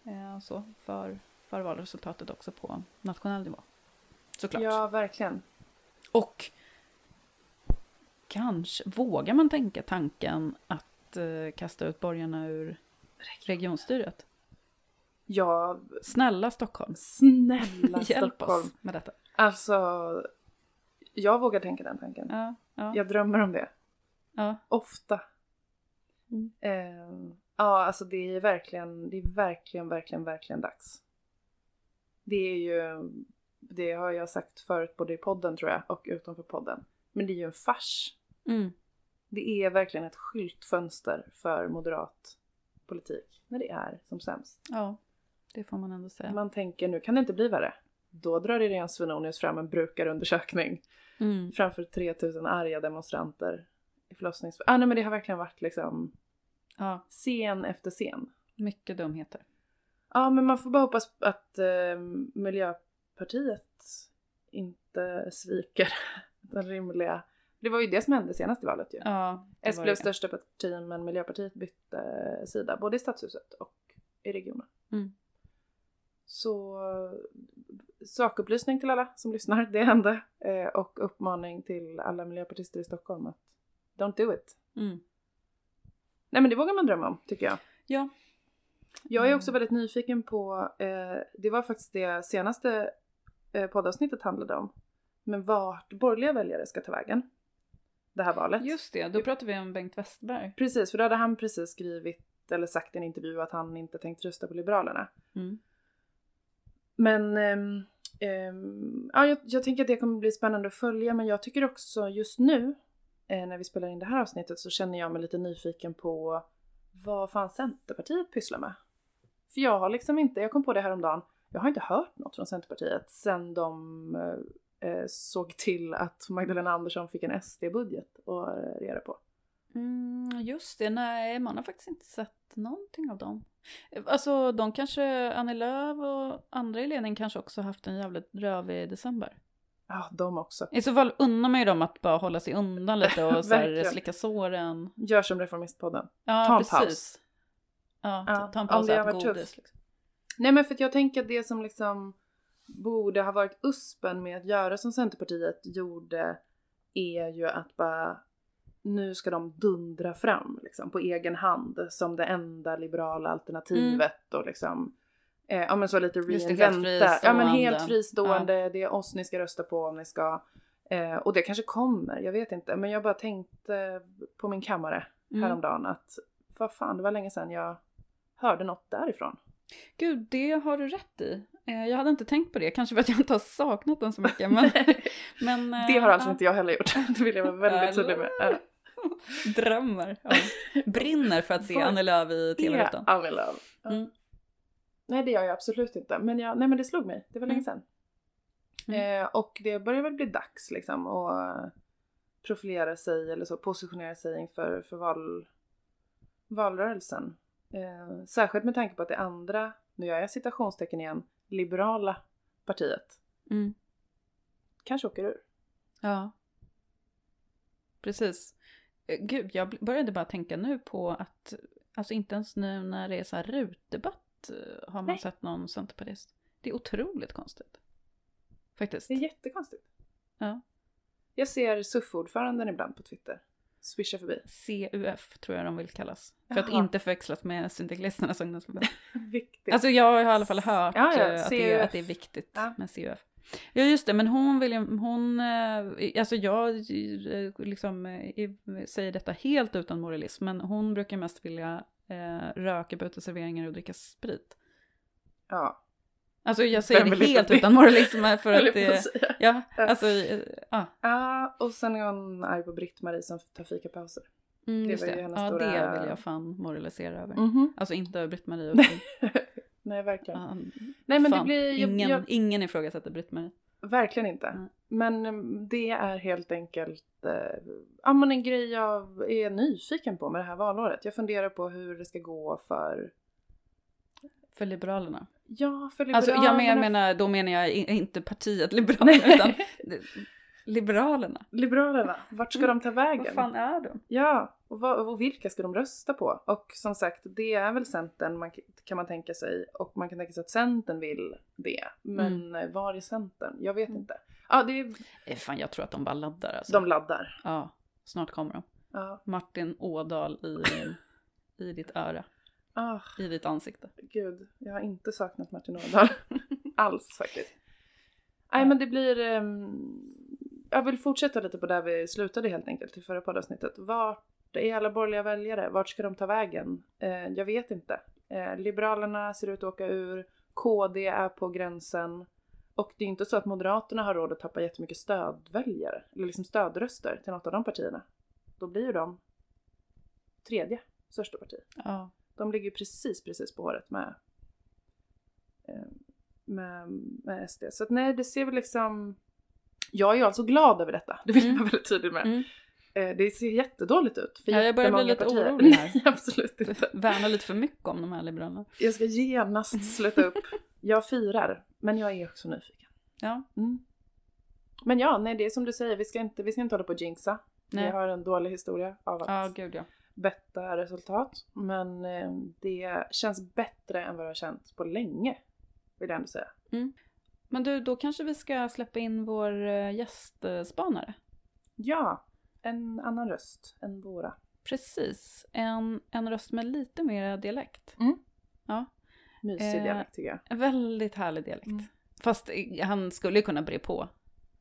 Eh, så för, för valresultatet också på nationell nivå. Såklart. Ja, verkligen. Och kanske, vågar man tänka tanken att eh, kasta ut borgarna ur regionstyret? Ja, Snälla Stockholm, snälla hjälp Stockholm. oss med detta. Alltså, jag vågar tänka den tanken. Ja, ja, Jag drömmer om det. ja. Ofta. Mm. Eh, ja, alltså det är verkligen, det är verkligen, verkligen, verkligen dags. Det är ju, det har jag sagt förut både i podden tror jag och utanför podden. Men det är ju en fars. Mm. Det är verkligen ett skyltfönster för moderat politik när det är som sämst. ja, det får man ändå säga. Man tänker nu kan det inte bli värre. Då drar Irene Svenonius fram en brukarundersökning Mm. framför 3000 arga demonstranter i förlossnings... Ah, nej men det har verkligen varit liksom Ja, scen efter scen. mycket dumheter. Ja men man får bara hoppas att eh, Miljöpartiet inte sviker den rimliga... Det var ju det som hände senast i valet ju. Ja, S blev det. största parti men Miljöpartiet bytte sida både i stadshuset och i regionen. Mm. Så sakupplysning till alla som lyssnar, det hände. Eh, och uppmaning till alla miljöpartister i Stockholm att don't do it. Mm. Nej men det vågar man drömma om tycker jag. Ja. Jag är Mm. också väldigt nyfiken på, eh, det var faktiskt det senaste eh, poddavsnittet handlade om. Men vart borgerliga väljare ska ta vägen. Det här valet. Just det, då pratar vi om Bengt Westerberg. Precis, för då hade han precis skrivit eller sagt i en intervju att han inte tänkt rösta på Liberalerna. Mm. Men ehm, ehm, ja, jag, jag tänker att det kommer bli spännande att följa men jag tycker också just nu eh, när vi spelar in det här avsnittet så känner jag mig lite nyfiken på vad fan Centerpartiet pysslar med. För jag har liksom inte, jag kom på det här om dagen. jag har inte hört något från Centerpartiet sen de eh, såg till att Magdalena Andersson fick en SD-budget att regera på. Mm, just det, nej man har faktiskt inte sett någonting av dem. Alltså de kanske, Annie Lööf och andra i ledningen kanske också haft en jävligt rövig december. Ja, de också. I så fall unnar man ju dem att bara hålla sig undan lite och så här slicka såren. Gör som Reformistpodden. Ja, ta en precis. paus. Ja, Ja, ta en paus och varit godis. Liksom. Nej men för att jag tänker att det som liksom borde ha varit uspen med att göra som Centerpartiet gjorde är ju att bara nu ska de dundra fram liksom på egen hand som det enda liberala alternativet och liksom eh, ja men så lite Mm. Reinventa. Ja men helt fristående. fristående, det är oss ni ska rösta på om ni ska. Eh, och det kanske kommer, jag vet inte. Men jag bara tänkte på min kammare Mm. häromdagen att vad fan det var länge sedan jag hörde något därifrån. Gud, det har du rätt i. Eh, Jag hade inte tänkt på det, kanske för att jag inte har saknat den så mycket. Men, men, eh, Det har alltså ja. inte jag heller gjort. Det vill jag vara väldigt tydlig med. Ja. Drömmer. Ja. Brinner för att se Annie Lööf i tv-rutan. Annie Lööf. Mm. Nej det gör jag absolut inte. Men, jag, nej, men det slog mig. Det var länge Mm. sedan. Mm. Eh, och det börjar väl bli dags liksom att profilera sig eller så positionera sig inför för val, valrörelsen. Eh, särskilt med tanke på att det andra, nu gör jag citationstecken igen, liberala partiet Mm. kanske åker ur. Ja. Precis. Eh, Gud, jag började bara tänka nu på att, alltså inte ens nu när det är så här rutdebatt eh, har man Nej. sett någon centerpartist. Det är otroligt konstigt. Faktiskt. Det är jättekonstigt. Ja. Jag ser SUF-ordföranden ibland på Twitter. Swisha förbi. CUF tror jag de vill kallas. För att inte förväxlas med Syndikalisternas ungdomsförbund. Viktigt. Alltså jag har i alla fall hört Ja, ja, eh, att, det, är- att det är viktigt Ja. med CUF. Ja just det, men hon vill ju, hon, eh, alltså jag eh, liksom säger detta helt utan moralism, men hon brukar mest vilja eh, röka på uteserveringar och dricka sprit. ja. Alltså jag säger det helt det? utan moralism för att det, ja, alltså, ja. Ja, och sen är hon arg på Britt-Marie som tar fikapauser. Mm, Det var ju det. hennes Ja, stora- det vill jag fan moralisera över. Mhm. Alltså inte över Britt-Marie. utan- Nej, verkligen. Ja, Nej, men det fan, blir... Jag, ingen, jag, ingen ifrågasätter Britt-Marie. verkligen inte. Mm. Men mm, det är helt enkelt eh, ja, men en grej jag är nyfiken på med det här valåret. Jag funderar på hur det ska gå för... För Liberalerna. Ja, för Alltså, Liberalerna. jag, men, jag menar, då menar jag inte partiet Liberalerna, utan Liberalerna. Liberalerna, vart ska de ta vägen? Vad fan är de? Ja, och, vad, och vilka ska de rösta på? Och som sagt, det är väl Centern man, kan man tänka sig. Och man kan tänka sig att Centern vill det. Men eh, var är Centern? Jag vet Mm. inte. Ja, det är, Eh, Fan, jag tror att de bara laddar alltså. de laddar. Ja, snart kommer de. Ja. Martin Ådahl i, i ditt öra, Ah, i ditt ansikte. gud, jag har inte saknat Martin Ådahl. Alls faktiskt. Nej, men det blir... ehm, jag vill fortsätta lite på där vi slutade helt enkelt i förra poddavsnittet. Vart är alla borgerliga väljare? Vart ska de ta vägen? Eh, jag vet inte. Eh, Liberalerna ser ut att åka ur. KD är på gränsen. Och det är inte så att Moderaterna har råd att tappa jättemycket stödväljare, eller liksom stödröster till något av de partierna. Då blir ju de tredje största parti. Ja. De ligger precis, precis på håret med, eh, med, med SD. Så att nej, det ser väl liksom... Jag är ju alltså glad över detta, det vill jag Mm. vara väldigt tydlig med. Mm. Eh, Det ser jättedåligt ut för Ja, jag börjar bli lite partier. orolig här. Nej, absolut inte. Värnar lite för mycket om de här Liberalerna. Jag ska genast sluta upp. Jag firar, men jag är också nyfiken. Ja, Mm. Men ja, nej det är som du säger, vi ska inte, vi ska inte hålla på och jinxa. nej. Vi har en dålig historia av att Ja, gud ja. Betta resultat. Men eh, det känns bättre än vad det har känts på länge. Vill jag ändå säga. Men du, då kanske vi ska släppa in vår eh, gästspanare. Ja, en annan röst än våra. Precis, en, en röst med lite mer dialekt. Mysig Eh, dialekt tycker jag. En väldigt härlig dialekt. Mm. Fast eh, han skulle ju kunna bre på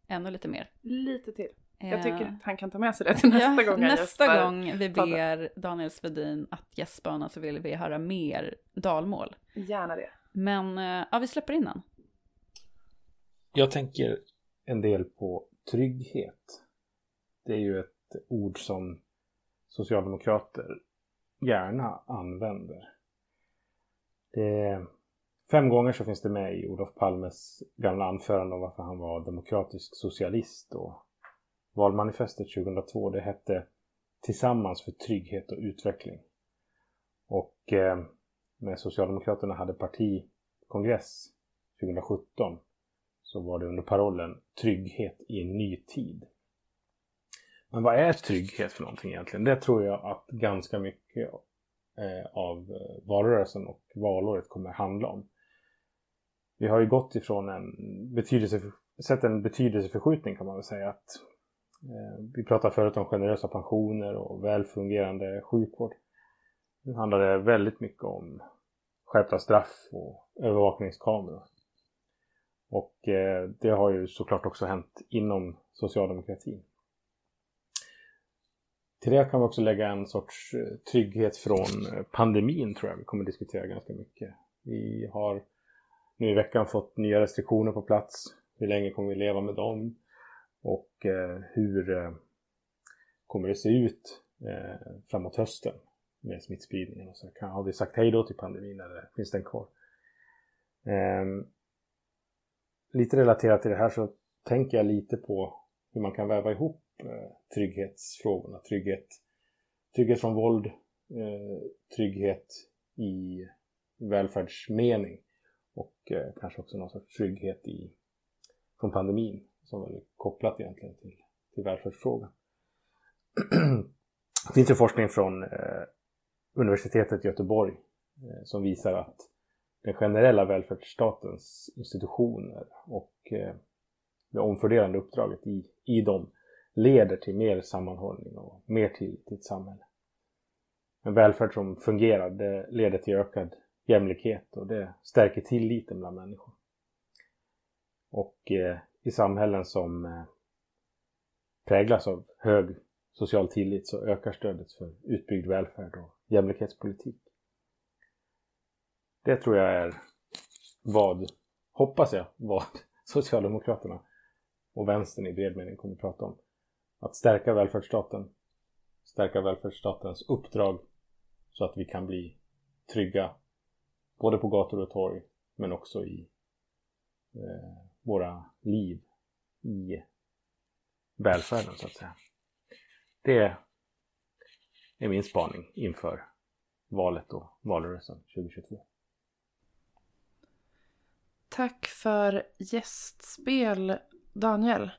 ännu lite mer. Lite till. Jag Eh, tycker att han kan ta med sig det till nästa ja, gång han Nästa gästar. gång vi ber Daniel Svedin att gästspana så vill vi höra mer dalmål. Gärna det. Men eh, ja, vi släpper in den. Jag tänker en del på trygghet. Det är ju ett ord som socialdemokrater gärna använder. Det fem gånger så finns det med i Olof Palmes gamla anförande om varför han var demokratisk socialist och valmanifestet 2002 det hette Tillsammans för trygghet och utveckling. Och eh, när Socialdemokraterna hade partikongress 2017 så var det under parollen Trygghet i en ny tid. Men vad är trygghet för någonting egentligen? Det tror jag att ganska mycket eh, av eh, valrörelsen och valåret kommer handla om. Vi har ju gått ifrån en betydelse, sett en betydelseförskjutning kan man väl säga. att Eh, vi pratade förut om generösa pensioner och välfungerande sjukvård. Nu handlar det väldigt mycket om skärpta straff och övervakningskameror. Och eh, det har ju såklart också hänt inom socialdemokratin. Till det kan vi också lägga en sorts eh, trygghet från pandemin tror jag vi kommer diskutera ganska mycket. Vi har nu i veckan fått nya restriktioner på plats. Hur länge kommer vi leva med dem? Och eh, hur eh, kommer det se ut eh, framåt hösten med smittspridningen? Och så kan, har vi sagt hej då till pandemin eller finns den kvar? Ehm, lite relaterat till det här så tänker jag lite på hur man kan väva ihop trygghetsfrågorna. Trygghet, trygghet från våld, trygghet i välfärdsmening och kanske också någon sorts trygghet i, från pandemin som är kopplat egentligen till, till välfärdsfrågan. det finns ju forskning från eh, universitetet i Göteborg eh, som visar att den generella välfärdsstatens institutioner och eh, det omfördelande uppdraget i, i dem leder till mer sammanhållning och mer tillit till ett samhälle. En välfärd som fungerar det leder till ökad jämlikhet och det stärker tilliten bland människor. Och eh, i samhällen som eh, präglas av hög social tillit så ökar stödet för utbyggd välfärd och jämlikhetspolitik. Det tror jag är vad, hoppas jag, vad Socialdemokraterna och vänstern i bred mening kommer att prata om. Att stärka välfärdsstaten, stärka välfärdsstatens uppdrag så att vi kan bli trygga både på gator och torg men också i eh, våra liv i välfärden så att säga. Det är min spaning inför valet och valrörelsen 2022. Tack för gästspel Daniel.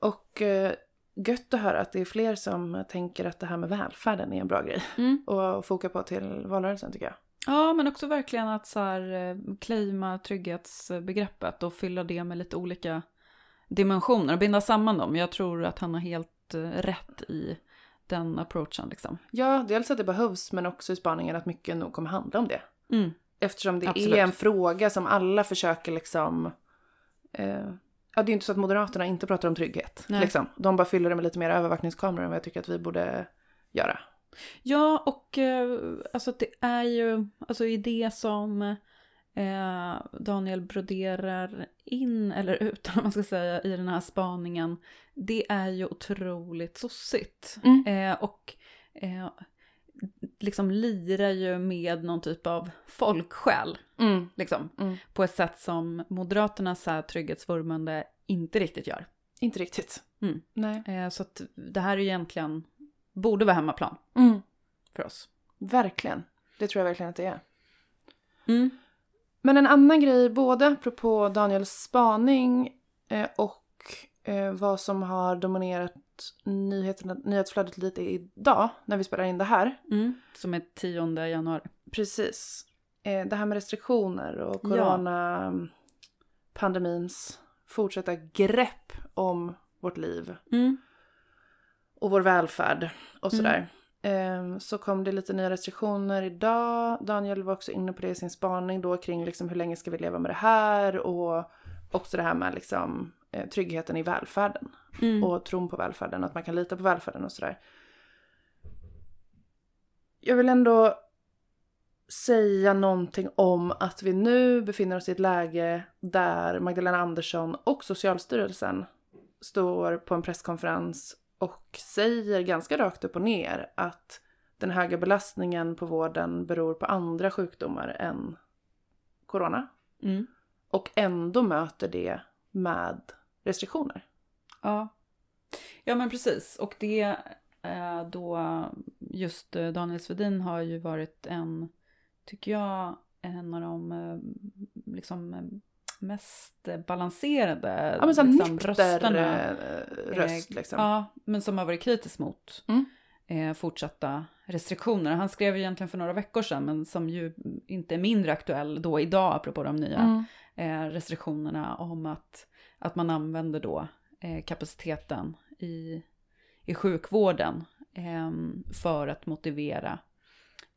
Och eh, gött att höra att det är fler som tänker att det här med välfärden är en bra grej. Mm. Och foka på till valrörelsen tycker jag. Ja, men också verkligen att så här, eh, claima trygghetsbegreppet och fylla det med lite olika dimensioner och binda samman dem. Jag tror att han har helt eh, rätt i den approachen liksom. Ja, dels att det behövs men också i spaningen att mycket nog kommer handla om det. Mm. Eftersom det Absolut. är en fråga som alla försöker liksom... Eh, ja, det är ju inte så att Moderaterna inte pratar om trygghet. Liksom. De bara fyller det med lite mer övervakningskameror än vad jag tycker att vi borde göra. Ja, och eh, alltså det är ju, alltså i det som eh, Daniel broderar in, eller ut, om man ska säga, i den här spaningen, det är ju otroligt sossigt. Mm. Eh, och liksom lirar ju med någon typ av folksjäl, Mm. liksom, Mm. på ett sätt som Moderaternas här trygghetsvurmande inte riktigt gör. Inte riktigt. Mm. Nej. Så att det här är ju egentligen, borde vara hemmaplan Mm. för oss. Verkligen. Det tror jag verkligen att det är. Mm. Men en annan grej, både apropå Daniels spaning eh, och eh, vad som har dominerat nyheterna, nyhetsflödet lite idag när vi spelar in det här. Mm. Som är 10 januari. Precis. Eh, det här med restriktioner och Ja. coronapandemins fortsatta grepp om vårt liv Mm. Och vår välfärd och Mm. sådär. Eh, Så kom det lite nya restriktioner idag. Daniel var också inne på det i sin spaning då kring liksom hur länge ska vi leva med det här och också det här med liksom eh, tryggheten i välfärden Mm. och tron på välfärden, att man kan lita på välfärden och sådär. Jag vill ändå säga någonting om att vi nu befinner oss i ett läge där Magdalena Andersson och Socialstyrelsen står på en presskonferens och säger ganska rakt upp och ner att den höga belastningen på vården beror på andra sjukdomar än corona. Mm. Och ändå möter det med restriktioner. Ja. ja, men precis. Och det då just eh, Daniel Svedin har ju varit en, tycker jag, en av de eh, liksom mest balanserade Ja men såhär liksom, nykter rösterna. eh, röst Eh, liksom. Ja, men som har varit kritisk mot Mm. eh, fortsatta restriktioner. Han skrev ju egentligen för några veckor sedan, men som ju inte är mindre aktuell då idag, apropå de nya Mm. restriktionerna, om att, att man använder då kapaciteten i, i sjukvården eh, för att motivera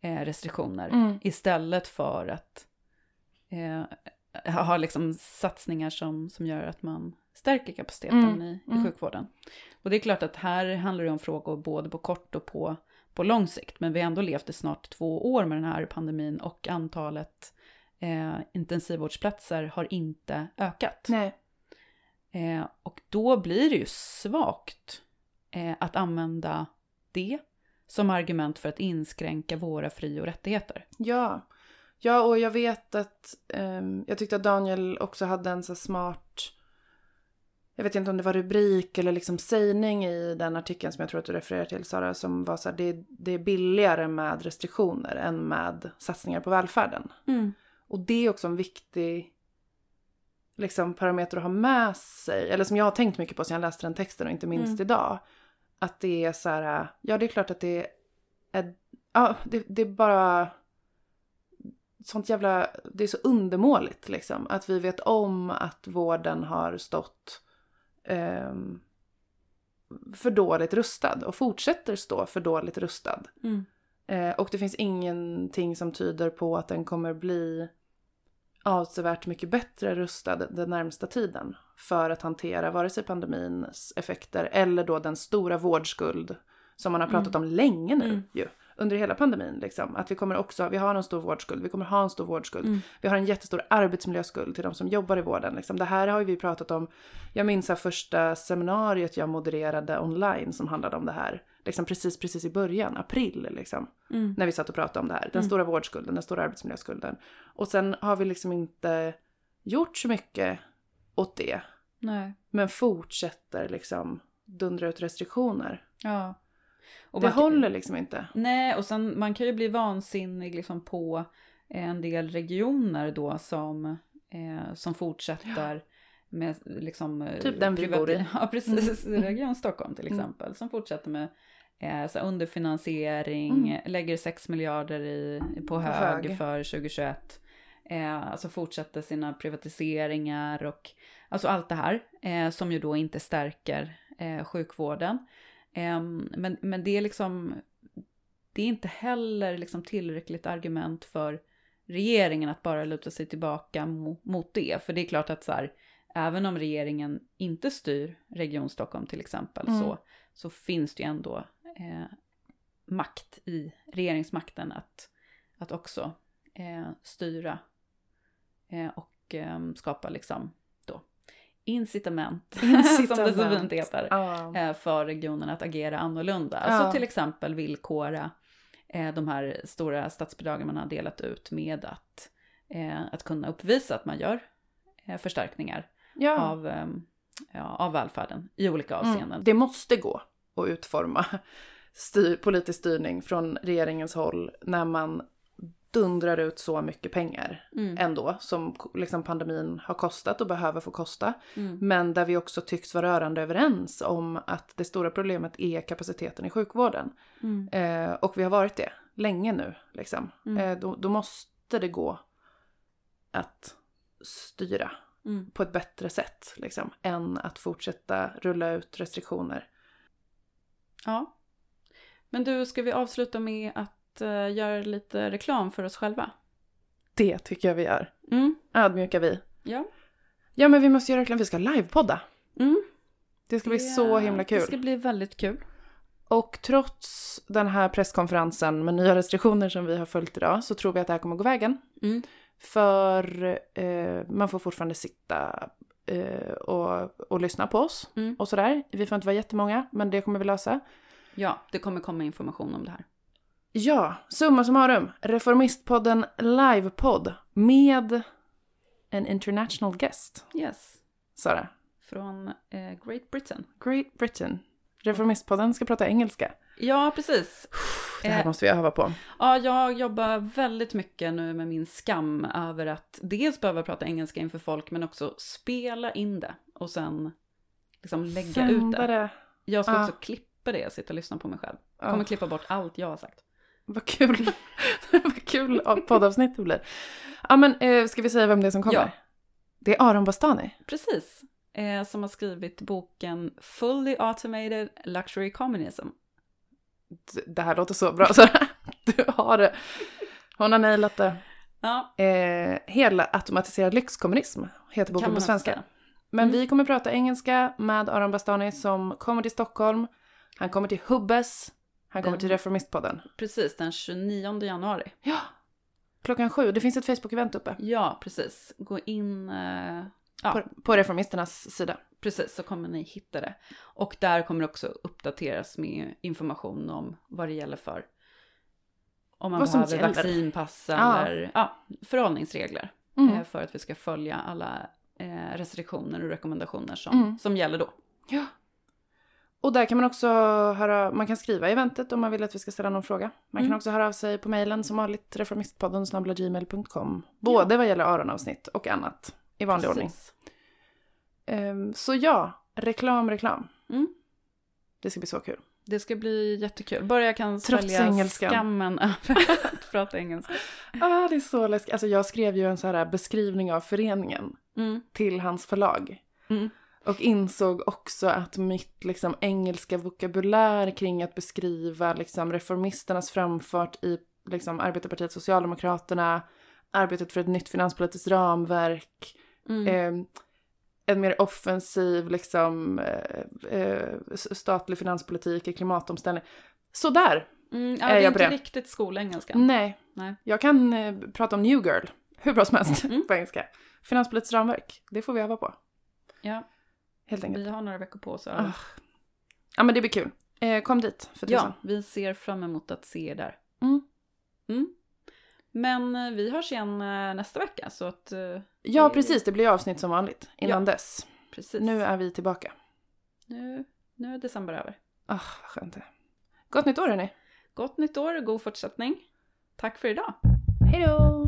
restriktioner, Mm. istället för att eh, ha liksom satsningar som, som gör att man stärker kapaciteten Mm, i, i mm. sjukvården. Och det är klart att här handlar det om frågor både på kort och på, på lång sikt. Men vi har ändå levt i snart två år med den här pandemin och antalet eh, intensivvårdsplatser har inte ökat. Nej. Eh, och då blir det ju svagt eh, att använda det som argument för att inskränka våra fri och rättigheter. Ja. Ja, och jag vet att ehm, jag tyckte att Daniel också hade en så smart jag vet inte om det var rubrik eller liksom sägning i den artikeln som jag tror att du refererar till Sara som var så här, det, det är billigare med restriktioner än med satsningar på välfärden. Och det är också en viktig liksom, parameter att ha med sig. Eller som jag har tänkt mycket på sen jag läste den texten och inte minst Mm. idag. Att det är så här, ja det är klart att det är, ja det, det är bara sånt jävla, det är så undermåligt liksom. Att vi vet om att vården har stått ehm, för dåligt rustad och fortsätter stå för dåligt rustad. Mm. Eh, och det finns ingenting som tyder på att den kommer bli avsevärt mycket bättre rustad den närmsta tiden för att hantera vare sig pandemins effekter eller då den stora vårdskuld som man har pratat om länge nu Mm. ju. Under hela pandemin liksom. Att vi kommer också, vi har en stor vårdskuld, vi kommer ha en stor vårdskuld. Mm. Vi har en jättestor arbetsmiljöskuld till de som jobbar i vården. Liksom. Det här har ju vi pratat om. Jag minns här första seminariet jag modererade online som handlade om det här. Liksom precis, precis i början, april liksom. Mm. När vi satt och pratade om det här. Den Mm. stora vårdskulden, den stora arbetsmiljöskulden. Och sen har vi liksom inte gjort så mycket åt det. Nej. Men fortsätter liksom dundra ut restriktioner. Ja. Och det man håller liksom inte. Nej, och sen man kan ju bli vansinnig liksom på en del regioner då som, eh, som fortsätter med liksom... eh, Typ den vi bor i. Ja, precis. Mm. Region Stockholm till Mm. exempel. Som fortsätter med eh, så underfinansiering, Mm. lägger 6 miljarder i, på hög, hög. för 2021. Eh, alltså fortsätter sina privatiseringar och alltså allt det här eh, som ju då inte stärker eh, sjukvården. Ehm, men, men det är liksom, det är inte heller liksom tillräckligt argument för regeringen att bara luta sig tillbaka mo, mot det. För det är klart att så här, även om regeringen inte styr Region Stockholm till exempel Mm. så, så finns det ju ändå eh, makt i regeringsmakten att, att också eh, styra eh, och eh, skapa liksom då incitament, som det så Incitament. fint heter Ja. eh, för regionen att agera annorlunda. Ja. Alltså till exempel villkora eh, de här stora statsbidragen man har delat ut med att, eh, att kunna uppvisa att man gör förstärkningar ja. av, eh, ja, av välfärden i olika Mm. avseenden. Det måste gå att utforma styr, politisk styrning från regeringens håll när man dundrar ut så mycket pengar Mm. ändå som liksom pandemin har kostat och behöver få kosta. Mm. Men där vi också tycks vara rörande överens om att det stora problemet är kapaciteten i sjukvården. Mm. Eh, och vi har varit det länge nu. Liksom. Mm. Eh, då, då måste det gå att styra Mm. på ett bättre sätt. Liksom, än att fortsätta rulla ut restriktioner. Ja. Men du, ska vi avsluta med att göra lite reklam för oss själva? Det tycker jag vi gör. Mm. Ödmjuka vi. Ja. Ja men vi måste göra reklam, vi ska livepodda. Mm. Det ska bli Det- så himla kul. Det ska bli väldigt kul. Och trots den här presskonferensen med nya restriktioner som vi har följt idag så tror vi att det här kommer gå vägen. Mm. För eh, man får fortfarande sitta eh, och, och lyssna på oss Mm. och sådär. Vi får inte vara jättemånga, men det kommer vi lösa. Ja, det kommer komma information om det här. Ja, summa summarum. Reformistpodden livepodd med an international guest, Yes. Sara. Från eh, Great Britain. Great Britain. Reformistpodden ska prata engelska. Ja, precis. Det här Eh, måste vi öva på. Ja, jag jobbar väldigt mycket nu med min skam över att dels behöva prata engelska inför folk, men också spela in det och sen liksom lägga ut Sända det. det. Jag ska Ja. också klippa det och sitta och lyssna på mig själv. Ja. Kommer klippa bort allt jag har sagt. Vad kul. Vad kul av- poddavsnitt det blir. Ja men eh, ska vi säga vem det är som kommer? Ja. Det är Aron Bastani. Precis. Eh, som har skrivit boken Fully Automated Luxury Communism. D- Det här låter så bra. Du har det. Hon har nailat det. Ja, Eh, hela automatiserad lyxkommunism heter boken på svenska. säga. Men Mm. vi kommer prata engelska med Aron Bastani som kommer till Stockholm. Han kommer till Hubbes. Han kommer Den- till Reformistpodden. Precis, den 29 januari. Ja. Klockan sju. Det finns ett Facebook-event uppe. Ja, precis. Gå in... Eh, ja, På, på Reformisternas sida. precis, så kommer ni hitta det. Och där kommer det också uppdateras med information om vad det gäller för... Om man Vad behöver vaccinpass Ja. eller ja, förhållningsregler. Mm. Eh, för att vi ska följa alla eh, restriktioner och rekommendationer som, Mm. som gäller då. Ja. Och där kan man också höra, man kan skriva i eventet om man vill att vi ska ställa någon fråga. Man kan Mm. också höra av sig på mejlen som vanligt, reformistpodden gmail.com. Både vad gäller Aron-avsnitt och annat i vanlig ordning. Precis. Ehm, så ja, reklam, reklam. Mm. Det ska bli så kul. Det ska bli jättekul. Bara jag kan svälja skammen över att prata engelska. Ah, det är så läskigt. Alltså jag skrev ju en så här beskrivning av föreningen Mm. till hans förlag. Mm. Och insåg också att mitt liksom, engelska vokabulär kring att beskriva liksom, reformisternas framfart i liksom, Arbetarpartiet Socialdemokraterna, arbetet för ett nytt finanspolitiskt ramverk, Mm. eh, en mer offensiv liksom, eh, eh, statlig finanspolitik i klimatomställning. Sådär! Mm, ja, är det är jag på inte det. riktigt skolengelska. Nej. Nej. Jag kan eh, prata om New Girl hur bra som helst Mm. på engelska. Finanspolitiskt ramverk, det får vi öva på. Ja, Helt enkelt. vi har några veckor på oss. Ah. Ja men det blir kul. Eh, kom dit för tusan. Ja, vi ser fram emot att se er där. Mm. Mm. Men eh, vi hörs igen eh, nästa vecka, så att... eh, Ja precis, det blir avsnitt som vanligt innan Ja. dess. Precis. Nu är vi tillbaka. nu, nu är december över. Ah, vad skönt det. Gott nytt år hörni. Gott nytt år och god fortsättning. Tack för idag. Hej då!